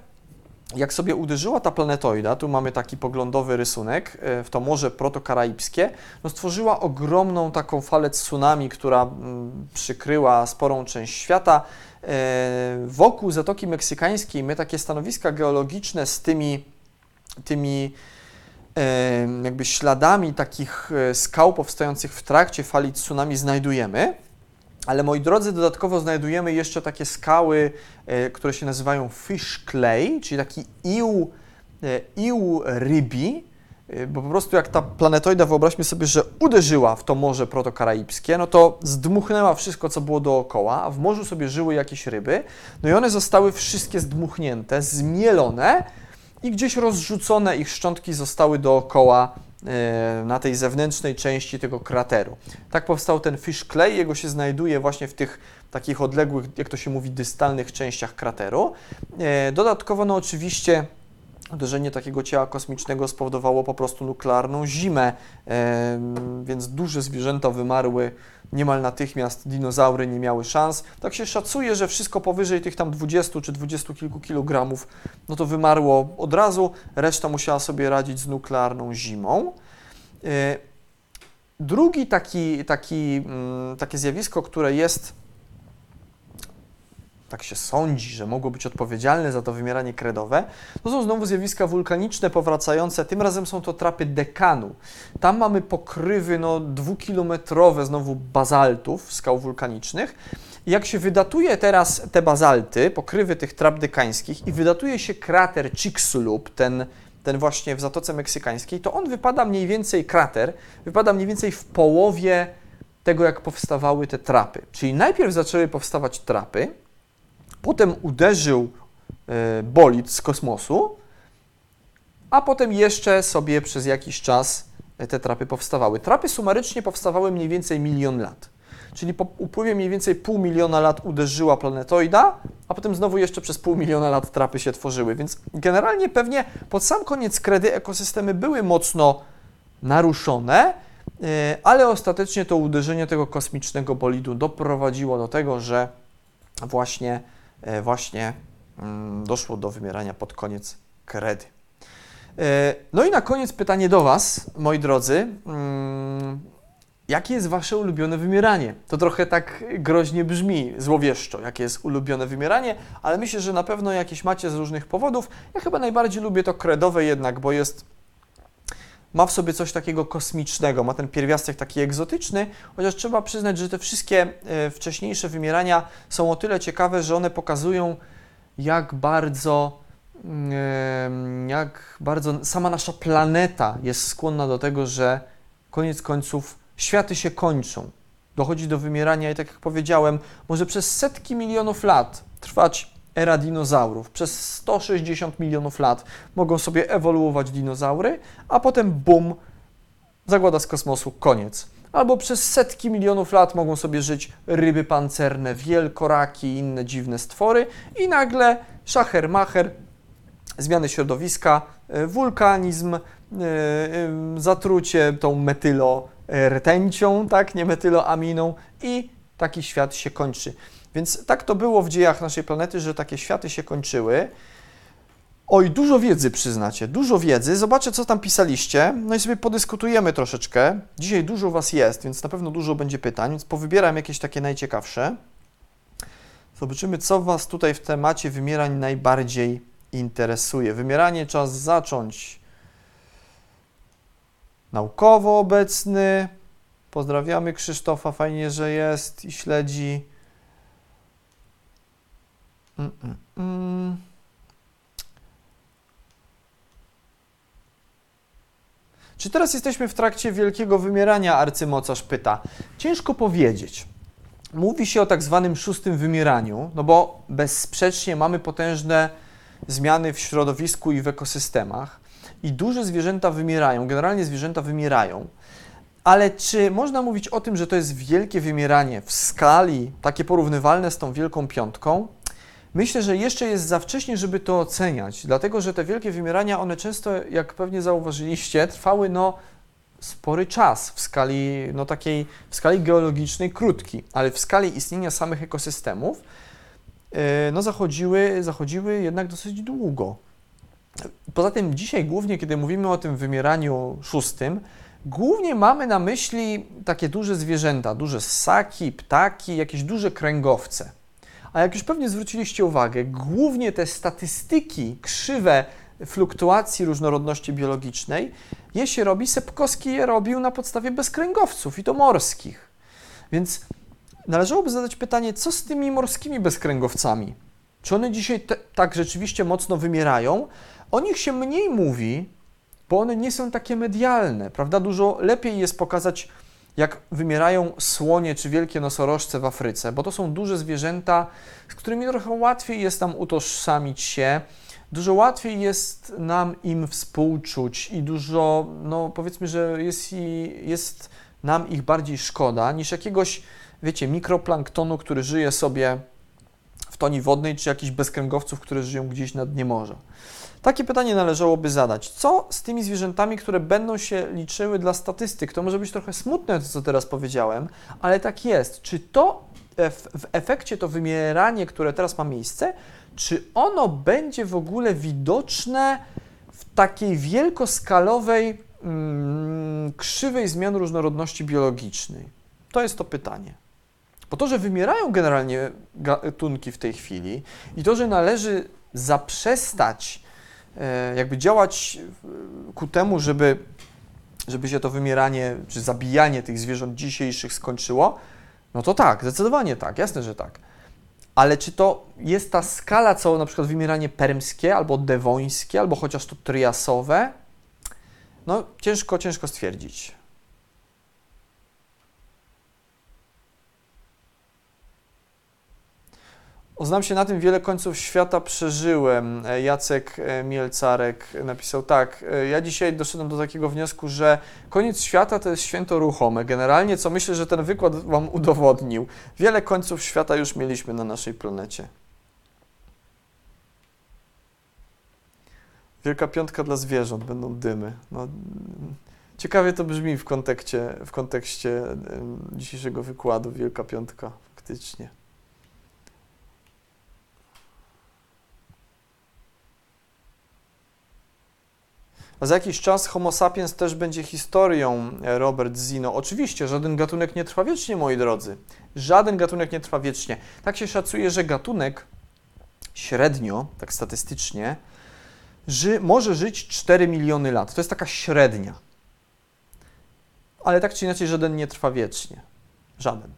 jak sobie uderzyła ta planetoida, tu mamy taki poglądowy rysunek, e, w to Morze Protokaraibskie, no stworzyła ogromną taką falę tsunami, która mm, przykryła sporą część świata. E, Wokół Zatoki Meksykańskiej my takie stanowiska geologiczne z tymi, tymi jakby śladami takich e, skał powstających w trakcie fali tsunami znajdujemy. Ale moi drodzy, dodatkowo znajdujemy jeszcze takie skały, e, które się nazywają fish clay, czyli taki ił, e, ił rybi, bo po prostu jak ta planetoida, wyobraźmy sobie, że uderzyła w to morze protokaraibskie, no to zdmuchnęła wszystko, co było dookoła, a w morzu sobie żyły jakieś ryby, no i one zostały wszystkie zdmuchnięte, zmielone i gdzieś rozrzucone ich szczątki zostały dookoła e, na tej zewnętrznej części tego krateru. Tak powstał ten fish clay, jego się znajduje właśnie w tych takich odległych, jak to się mówi, dystalnych częściach krateru. E, Dodatkowo, no oczywiście, uderzenie takiego ciała kosmicznego spowodowało po prostu nuklearną zimę, em, więc duże zwierzęta wymarły niemal natychmiast, dinozaury nie miały szans. Tak się szacuje, że wszystko powyżej tych tam 20 czy 20 kilku kilogramów, no to wymarło od razu, reszta musiała sobie radzić z nuklearną zimą. E, Drugi taki, taki, mm, takie zjawisko, które jest, tak się sądzi, że mogło być odpowiedzialne za to wymieranie kredowe, to są znowu zjawiska wulkaniczne powracające. Tym razem są to trapy dekanu. Tam mamy pokrywy no, dwukilometrowe znowu bazaltów, skał wulkanicznych. I jak się wydatuje teraz te bazalty, pokrywy tych trap dekańskich i wydatuje się krater Chicxulub, ten, ten właśnie w Zatoce Meksykańskiej, to on wypada mniej więcej, krater, wypada mniej więcej w połowie tego, jak powstawały te trapy. Czyli najpierw zaczęły powstawać trapy, potem uderzył e, bolid z kosmosu, a potem jeszcze sobie przez jakiś czas e, te trapy powstawały. Trapy sumarycznie powstawały mniej więcej milion lat. Czyli po upływie mniej więcej pół miliona lat uderzyła planetoida, a potem znowu jeszcze przez pół miliona lat trapy się tworzyły. Więc generalnie pewnie pod sam koniec kredy ekosystemy były mocno naruszone, e, ale ostatecznie to uderzenie tego kosmicznego bolidu doprowadziło do tego, że właśnie, właśnie mm, doszło do wymierania pod koniec kredy. E, No i na koniec pytanie do Was, moi drodzy. Mm, Jakie jest Wasze ulubione wymieranie? To trochę tak groźnie brzmi, złowieszczo, jakie jest ulubione wymieranie, ale myślę, że na pewno jakieś macie z różnych powodów. Ja chyba najbardziej lubię to kredowe jednak, bo jest ma w sobie coś takiego kosmicznego, ma ten pierwiastek taki egzotyczny, chociaż trzeba przyznać, że te wszystkie e, wcześniejsze wymierania są o tyle ciekawe, że one pokazują, jak bardzo, mm, jak bardzo sama nasza planeta jest skłonna do tego, że koniec końców światy się kończą. Dochodzi do wymierania i tak jak powiedziałem, może przez setki milionów lat trwać era dinozaurów. Przez 160 milionów lat mogą sobie ewoluować dinozaury, a potem bum, zagłada z kosmosu, koniec. Albo przez setki milionów lat mogą sobie żyć ryby pancerne, wielkoraki i inne dziwne stwory i nagle szacher macher, zmiany środowiska, e, wulkanizm, e, e, zatrucie tą metylo rtęcią, tak, nie metyloaminą i taki świat się kończy. Więc tak to było w dziejach naszej planety, że takie światy się kończyły. Oj, dużo wiedzy przyznacie, dużo wiedzy. Zobaczę, co tam pisaliście. No i sobie podyskutujemy troszeczkę. Dzisiaj dużo Was jest, więc na pewno dużo będzie pytań, więc powybieram jakieś takie najciekawsze. Zobaczymy, co Was tutaj w temacie wymierań najbardziej interesuje. Wymieranie czas zacząć. Naukowo obecny. Pozdrawiamy Krzysztofa, fajnie, że jest i śledzi. Mm, mm, mm. Czy teraz jesteśmy w trakcie wielkiego wymierania? Arcymocarz pyta. Ciężko powiedzieć. Mówi się o tak zwanym szóstym wymieraniu, no bo bezsprzecznie mamy potężne zmiany w środowisku i w ekosystemach i duże zwierzęta wymierają, generalnie zwierzęta wymierają. Ale czy można mówić o tym, że to jest wielkie wymieranie w skali takie porównywalne z tą Wielką Piątką? Myślę, że jeszcze jest za wcześnie, żeby to oceniać, dlatego że te wielkie wymierania, one często, jak pewnie zauważyliście, trwały no spory czas w skali no takiej, w skali geologicznej krótki, ale w skali istnienia samych ekosystemów e, no zachodziły, zachodziły jednak dosyć długo. Poza tym dzisiaj głównie, kiedy mówimy o tym wymieraniu szóstym, głównie mamy na myśli takie duże zwierzęta, duże ssaki, ptaki, jakieś duże kręgowce. A jak już pewnie zwróciliście uwagę, głównie te statystyki krzywe fluktuacji różnorodności biologicznej je się robi, Sepkowski je robił na podstawie bezkręgowców i to morskich. Więc należałoby zadać pytanie, co z tymi morskimi bezkręgowcami? Czy one dzisiaj te, tak rzeczywiście mocno wymierają? O nich się mniej mówi, bo one nie są takie medialne, prawda? Dużo lepiej jest pokazać, jak wymierają słonie czy wielkie nosorożce w Afryce, bo to są duże zwierzęta, z którymi trochę łatwiej jest nam utożsamić się, dużo łatwiej jest nam im współczuć i dużo, no powiedzmy, że jest, jest nam ich bardziej szkoda niż jakiegoś, wiecie, mikroplanktonu, który żyje sobie w toni wodnej, czy jakichś bezkręgowców, które żyją gdzieś na dnie morza. Takie pytanie należałoby zadać. Co z tymi zwierzętami, które będą się liczyły dla statystyk? To może być trochę smutne, to co teraz powiedziałem, ale tak jest. Czy to w efekcie to wymieranie, które teraz ma miejsce, czy ono będzie w ogóle widoczne w takiej wielkoskalowej mm, krzywej zmian różnorodności biologicznej? To jest to pytanie. Bo to, że wymierają generalnie gatunki w tej chwili i to, że należy zaprzestać e, jakby działać ku temu, żeby, żeby się to wymieranie czy zabijanie tych zwierząt dzisiejszych skończyło, no to tak, zdecydowanie tak, jasne, że tak. Ale czy to jest ta skala, co na przykład wymieranie permskie, albo dewońskie, albo chociaż to triasowe? No, ciężko, ciężko stwierdzić. Znam się na tym, wiele końców świata przeżyłem. E, Jacek e, Mielcarek napisał tak. E, ja dzisiaj doszedłem do takiego wniosku, że koniec świata to jest święto ruchome. Generalnie, co myślę, że ten wykład Wam udowodnił. Wiele końców świata już mieliśmy na naszej planecie. Wielka piątka dla zwierząt, będą dymy. No, ciekawie to brzmi w kontekście, w kontekście dzisiejszego wykładu. Wielka piątka, faktycznie. A za jakiś czas Homo sapiens też będzie historią, e, Robert Zino. Oczywiście, żaden gatunek nie trwa wiecznie, moi drodzy. Żaden gatunek nie trwa wiecznie. Tak się szacuje, że gatunek średnio, tak statystycznie, ży, może żyć 4 miliony lat. To jest taka średnia. Ale tak czy inaczej, żaden nie trwa wiecznie. Żaden.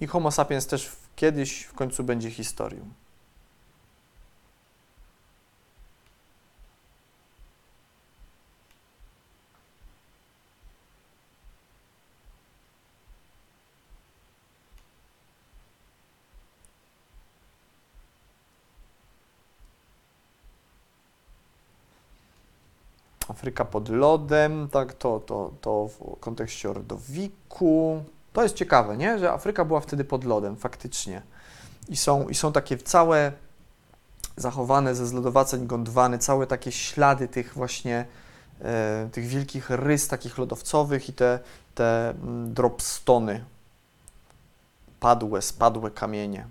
I Homo sapiens też kiedyś w końcu będzie historią. Afryka pod lodem, tak, to, to, to w kontekście Ordowiku. To jest ciekawe, nie? że Afryka była wtedy pod lodem, faktycznie. I są, i są takie całe zachowane ze zlodowaceń Gondwany, całe takie ślady tych właśnie e, tych wielkich rys takich lodowcowych i te, te mm, dropstony, padłe, spadłe kamienie.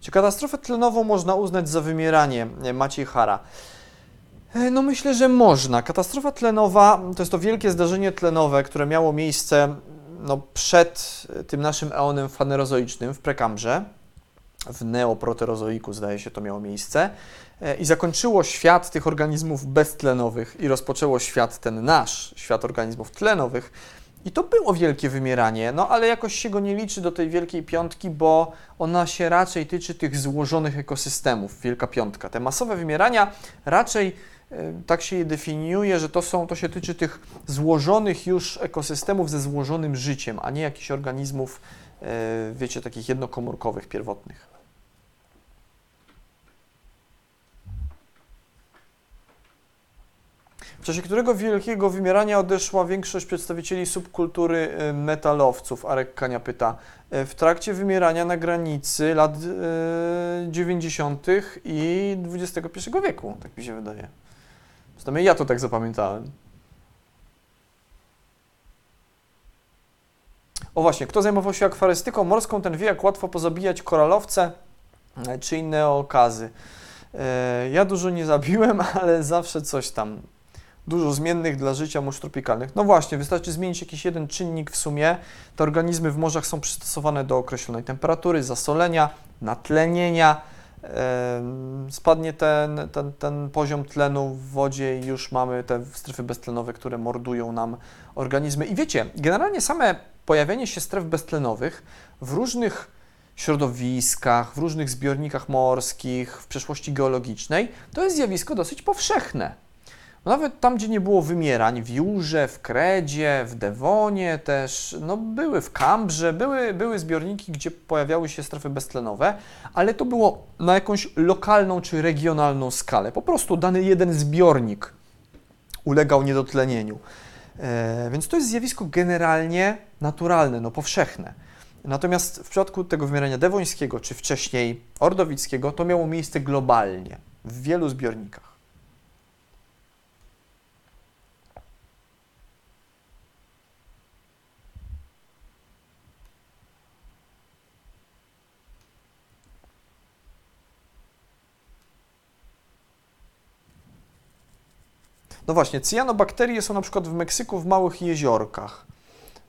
Czy katastrofę tlenową można uznać za wymieranie Maciej Hara? E, no myślę, że można. Katastrofa tlenowa to jest to wielkie zdarzenie tlenowe, które miało miejsce no, przed tym naszym eonem fanerozoicznym w prekambrze. W neoproterozoiku zdaje się to miało miejsce. E, I zakończyło świat tych organizmów beztlenowych i rozpoczęło świat ten nasz, świat organizmów tlenowych. I to było wielkie wymieranie, no ale jakoś się go nie liczy do tej wielkiej piątki, bo ona się raczej tyczy tych złożonych ekosystemów, wielka piątka. Te masowe wymierania raczej E, tak się je definiuje, że to, są, to się tyczy tych złożonych już ekosystemów ze złożonym życiem, a nie jakichś organizmów, e, wiecie, takich jednokomórkowych, pierwotnych. W czasie którego wielkiego wymierania odeszła większość przedstawicieli subkultury y, metalowców? Arek Kania pyta. Y, W trakcie wymierania na granicy lat y, 90. i XXI wieku, tak mi się wydaje. Przynajmniej ja to tak zapamiętałem. O właśnie, kto zajmował się akwarystyką morską, ten wie, jak łatwo pozabijać koralowce e, czy inne okazy. E, Ja dużo nie zabiłem, ale zawsze coś tam. Dużo zmiennych dla życia mórz tropikalnych. No właśnie, wystarczy zmienić jakiś jeden czynnik w sumie. Te organizmy w morzach są przystosowane do określonej temperatury, zasolenia, natlenienia. Spadnie ten, ten, ten poziom tlenu w wodzie i już mamy te strefy beztlenowe, które mordują nam organizmy. I wiecie, generalnie same pojawienie się stref beztlenowych w różnych środowiskach, w różnych zbiornikach morskich, w przeszłości geologicznej, to jest zjawisko dosyć powszechne. Bo Nawet tam, gdzie nie było wymierań, w Jurze, w Kredzie, w Dewonie też, no były w Kambrze, były, były zbiorniki, gdzie pojawiały się strefy beztlenowe, ale to było na jakąś lokalną czy regionalną skalę. Po prostu dany jeden zbiornik ulegał niedotlenieniu. E, więc to jest zjawisko generalnie naturalne, no powszechne. Natomiast w przypadku tego wymierania dewońskiego, czy wcześniej ordowickiego, to miało miejsce globalnie, w wielu zbiornikach. No właśnie, cyjanobakterie są na przykład w Meksyku w małych jeziorkach.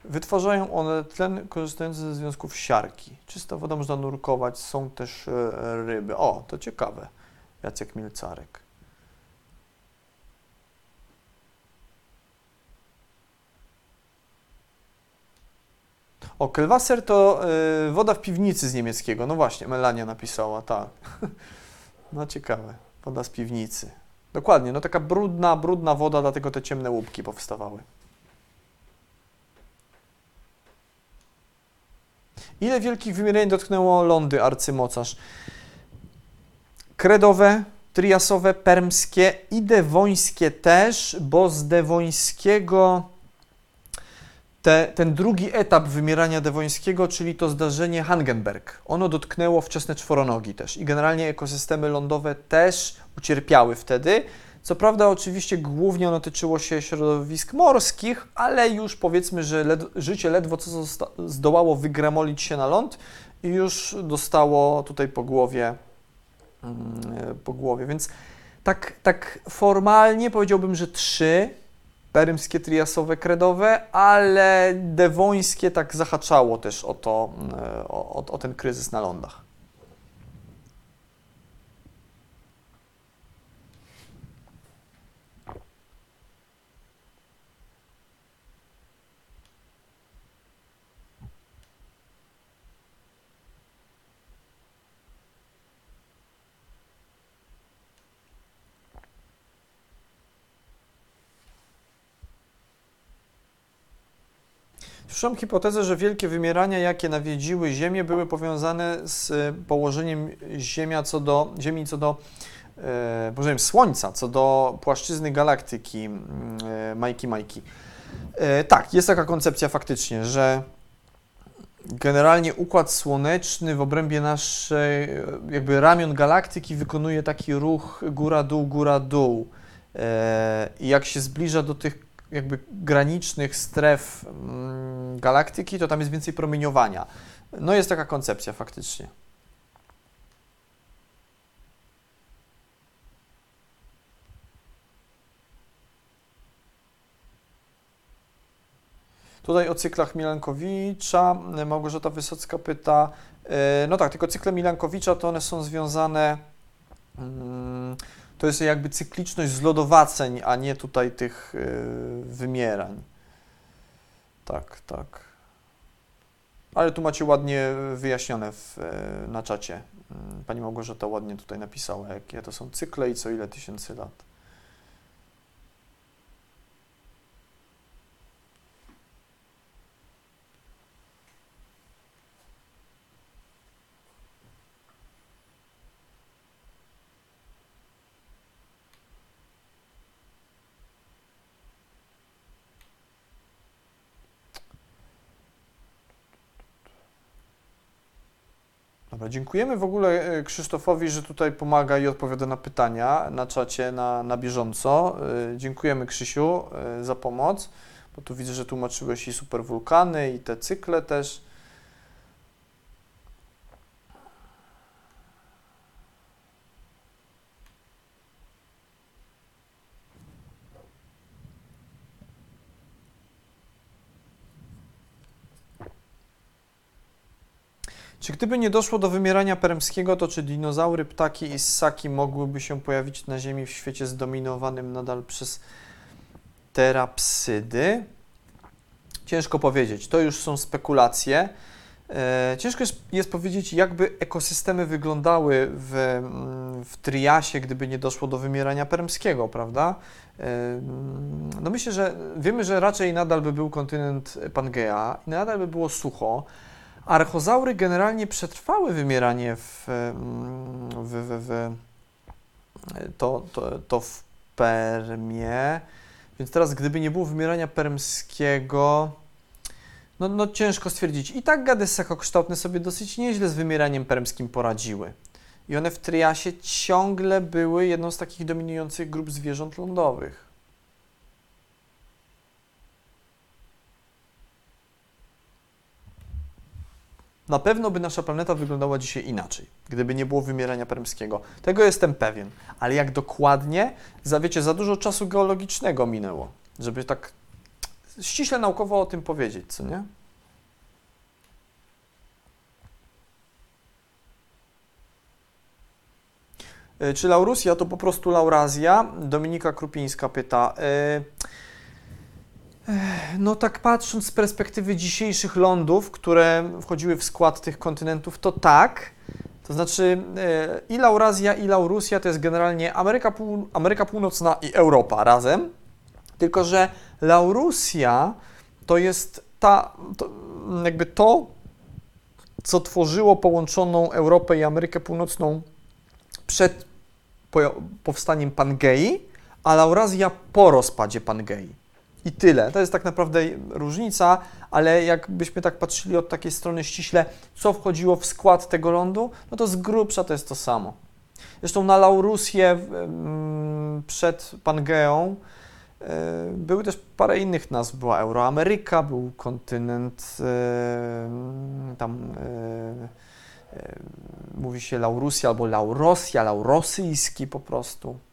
Wytwarzają one tlen korzystający ze związków siarki. Czysta woda można nurkować, są też e, ryby. O, to ciekawe. Jacek Milcarek. O, Kelwasser to e, woda w piwnicy z niemieckiego. No właśnie, Melania napisała, tak. No ciekawe, woda z piwnicy. Dokładnie, no taka brudna, brudna woda, dlatego te ciemne łupki powstawały. Ile wielkich wymienień dotknęło lądy arcymocarz? Kredowe, triasowe, permskie i dewońskie też, bo z dewońskiego te, ten drugi etap wymierania dewońskiego, czyli to zdarzenie Hangenberg, ono dotknęło wczesne czworonogi też i generalnie ekosystemy lądowe też ucierpiały wtedy. Co prawda, oczywiście głównie ono tyczyło się środowisk morskich, ale już powiedzmy, że led, życie ledwo co zdołało wygramolić się na ląd i już dostało tutaj po głowie, mm, po głowie. Więc tak, tak formalnie powiedziałbym, że trzy perymskie, triasowe, kredowe, ale dewońskie tak zahaczało też o to, e, o, o, o ten kryzys na lądach. Słyszałem hipotezę, że wielkie wymierania, jakie nawiedziły Ziemię, były powiązane z e, położeniem Ziemia co do, Ziemi co do e, położeniem Słońca, co do płaszczyzny galaktyki mm, e, Majki Majki. E, tak, jest taka koncepcja faktycznie, że generalnie układ słoneczny w obrębie naszej, e, jakby ramion galaktyki wykonuje taki ruch góra-dół, góra-dół. E, I jak się zbliża do tych jakby granicznych stref mm, galaktyki, to tam jest więcej promieniowania. No jest taka koncepcja faktycznie. Tutaj o cyklach Milankowicza Małgorzata Wysocka pyta, e, no tak, tylko cykle Milankowicza to one są związane, mm, to jest jakby cykliczność zlodowaceń, a nie tutaj tych e, wymierań. Tak, tak. Ale tu macie ładnie wyjaśnione w, e, na czacie. Mm, Pani Małgorzata ładnie tutaj napisała, jakie to są cykle i co ile tysięcy lat. Dobra, dziękujemy w ogóle e, Krzysztofowi, że tutaj pomaga i odpowiada na pytania na czacie na, na bieżąco. E, Dziękujemy Krzysiu e, za pomoc, bo tu widzę, że tłumaczyłeś i superwulkany i te cykle też. Czy gdyby nie doszło do wymierania permskiego, to czy dinozaury, ptaki i ssaki mogłyby się pojawić na Ziemi w świecie zdominowanym nadal przez terapsydy? Ciężko powiedzieć. To już są spekulacje. E, ciężko jest, powiedzieć, jakby ekosystemy wyglądały w, mm, w Triasie, gdyby nie doszło do wymierania permskiego, prawda? E, No myślę, że wiemy, że raczej nadal by był kontynent Pangea i nadal by było sucho. Archozaury generalnie przetrwały wymieranie w, mm, w, w, w to, to, to w Permie, więc teraz gdyby nie było wymierania permskiego, no, no ciężko stwierdzić. I tak gady ssakokształtne sobie dosyć nieźle z wymieraniem permskim poradziły. I one w Triasie ciągle były jedną z takich dominujących grup zwierząt lądowych. Na pewno by nasza planeta wyglądała dzisiaj inaczej, gdyby nie było wymierania permskiego. Tego jestem pewien. Ale jak dokładnie, za, wiecie, za dużo czasu geologicznego minęło, żeby tak ściśle naukowo o tym powiedzieć, co nie? Y, Czy Laurusja to po prostu Laurazja? Dominika Krupińska pyta. Y, no tak patrząc z perspektywy dzisiejszych lądów, które wchodziły w skład tych kontynentów, to tak. To znaczy e, i Laurazja, i Laurusja to jest generalnie Ameryka, Pół, Ameryka Północna i Europa razem. Tylko, że Laurusja to jest ta, to, jakby to, co tworzyło połączoną Europę i Amerykę Północną przed po- powstaniem Pangei, a Laurazja po rozpadzie Pangei. I tyle. To jest tak naprawdę różnica, ale jakbyśmy tak patrzyli od takiej strony ściśle, co wchodziło w skład tego lądu, no to z grubsza to jest to samo. Zresztą na Laurusję mm, przed Pangeą e, były też parę innych nazw. Była Euroameryka, był kontynent, e, tam e, mówi się Laurusja albo Laurosja, Laurosyjski po prostu.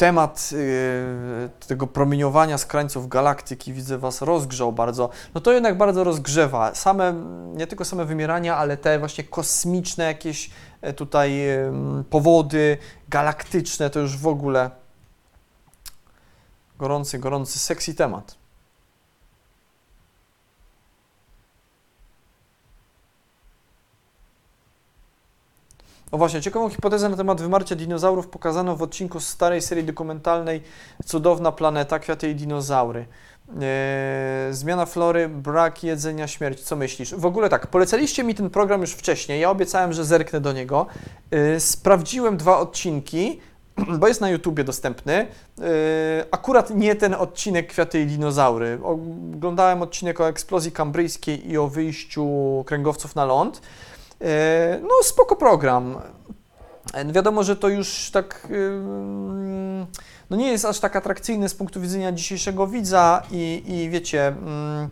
Temat y, tego promieniowania z krańców galaktyki, widzę Was, rozgrzał bardzo. No to jednak bardzo rozgrzewa. Same, nie tylko same wymierania, ale te właśnie kosmiczne jakieś e, tutaj powody galaktyczne, to już w ogóle gorący, gorący, sexy temat. O właśnie, ciekawą hipotezę na temat wymarcia dinozaurów pokazano w odcinku z starej serii dokumentalnej Cudowna planeta, kwiaty i dinozaury. Eee, zmiana flory, brak jedzenia, śmierć. Co myślisz? W ogóle tak, polecaliście mi ten program już wcześniej. Ja obiecałem, że zerknę do niego. Eee, sprawdziłem dwa odcinki, bo jest na YouTubie dostępny. Eee, akurat nie ten odcinek Kwiaty i dinozaury. Oglądałem odcinek o eksplozji kambryjskiej i o wyjściu kręgowców na ląd. E, No, spoko program. E, Wiadomo, że to już tak. ym, No, nie jest aż tak atrakcyjny z punktu widzenia dzisiejszego widza, i, i wiecie. ym,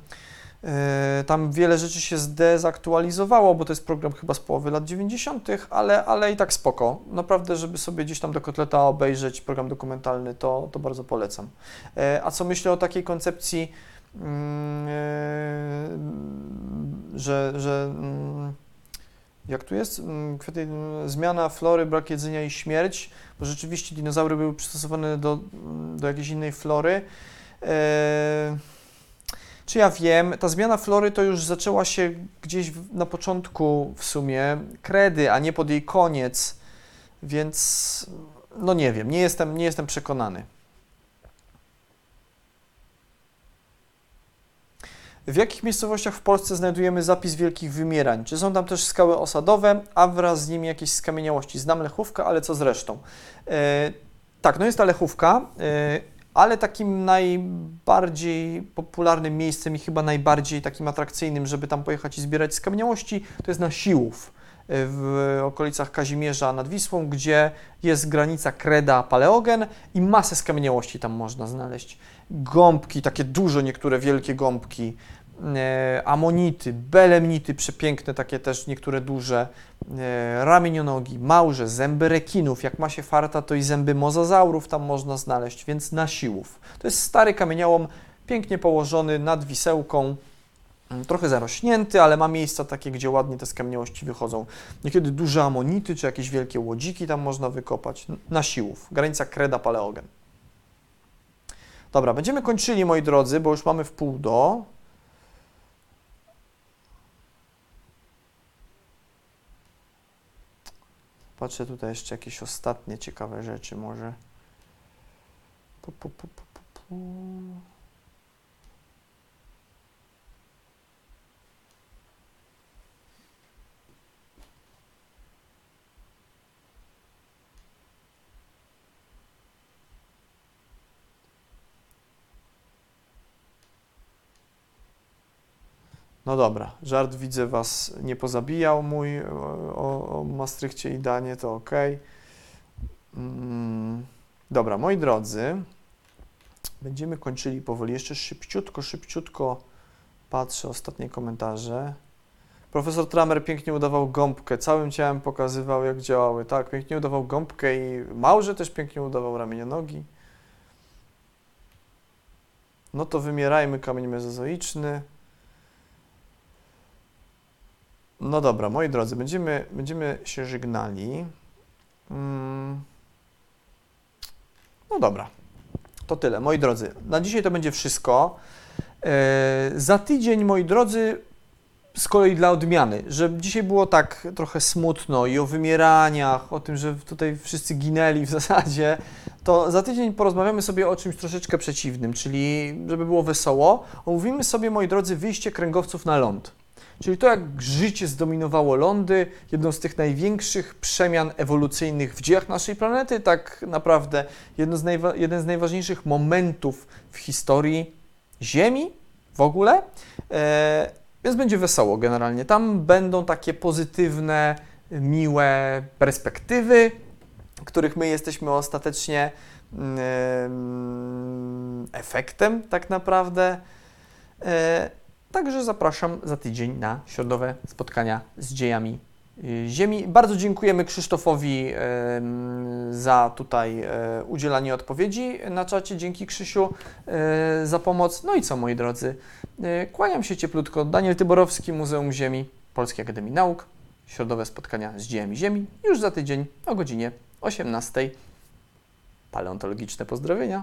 e, Tam wiele rzeczy się zdezaktualizowało, bo to jest program chyba z połowy lat 90., ale, ale i tak spoko. Naprawdę, żeby sobie gdzieś tam do kotleta obejrzeć program dokumentalny, to, to bardzo polecam. E, A co myślę o takiej koncepcji, mm, e, że, że mm, jak tu jest? Mm, mm, zmiana flory, brak jedzenia i śmierć, bo rzeczywiście dinozaury były przystosowane do, mm, do jakiejś innej flory. Eee, czy ja wiem, ta zmiana flory to już zaczęła się gdzieś na początku w sumie kredy, a nie pod jej koniec, więc no nie wiem, nie jestem, nie jestem przekonany. W jakich miejscowościach w Polsce znajdujemy zapis wielkich wymierań? Czy są tam też skały osadowe, a wraz z nimi jakieś skamieniałości? Znam Lechówkę, ale co z resztą? E, tak, no jest ta Lechówka, e, ale takim najbardziej popularnym miejscem i chyba najbardziej takim atrakcyjnym, żeby tam pojechać i zbierać skamieniałości, to jest na Siłów y, w okolicach Kazimierza nad Wisłą, gdzie jest granica kreda-paleogen i masę skamieniałości tam można znaleźć. Gąbki, takie duże, niektóre wielkie gąbki, e, amonity, belemnity, przepiękne, takie też niektóre duże, e, ramienionogi, małże, zęby rekinów, jak ma się farta, to i zęby mozazaurów tam można znaleźć, więc na siłów. To jest stary kamieniołom, pięknie położony nad Wisełką, mm, trochę zarośnięty, ale ma miejsca takie, gdzie ładnie te skamieniałości wychodzą. Niekiedy duże amonity, czy jakieś wielkie łodziki tam można wykopać, na siłów, granica kreda-paleogen. Dobra, będziemy kończyli, moi drodzy, bo już mamy w pół do. Patrzę tutaj jeszcze jakieś ostatnie ciekawe rzeczy może. Pu, pu, pu, pu, pu, pu. No dobra, żart widzę Was nie pozabijał mój o, o, o i Danie, to ok. Mm, dobra, moi drodzy, będziemy kończyli powoli. Jeszcze szybciutko, szybciutko patrzę ostatnie komentarze. Profesor Tramer pięknie udawał gąbkę, całym ciałem pokazywał, jak działały. Tak, pięknie udawał gąbkę i Małże też pięknie udawał ramienie nogi. No to wymierajmy kamień mezozoiczny. No dobra, moi drodzy, będziemy, będziemy się żegnali. Mm. No dobra, to tyle. Moi drodzy, na dzisiaj to będzie wszystko. E, za tydzień, moi drodzy, z kolei dla odmiany, że dzisiaj było tak trochę smutno i o wymieraniach, o tym, że tutaj wszyscy ginęli w zasadzie, to za tydzień porozmawiamy sobie o czymś troszeczkę przeciwnym, czyli żeby było wesoło, omówimy sobie, moi drodzy, wyjście kręgowców na ląd. Czyli to, jak życie zdominowało lądy, jedną z tych największych przemian ewolucyjnych w dziejach naszej planety, tak naprawdę z jeden z najważniejszych momentów w historii Ziemi w ogóle. E, więc będzie wesoło generalnie. Tam będą takie pozytywne, miłe perspektywy, których my jesteśmy ostatecznie mm, efektem tak naprawdę. E, Także zapraszam za tydzień na środowe spotkania z dziejami y, Ziemi. Bardzo dziękujemy Krzysztofowi za tutaj e, udzielanie odpowiedzi na czacie. Dzięki Krzysiu e, za pomoc. No i co, moi drodzy? E, Kłaniam się cieplutko. Daniel Tyborowski, Muzeum Ziemi, Polskiej Akademii Nauk. Środowe spotkania z dziejami Ziemi już za tydzień o godzinie 18. Paleontologiczne pozdrowienia.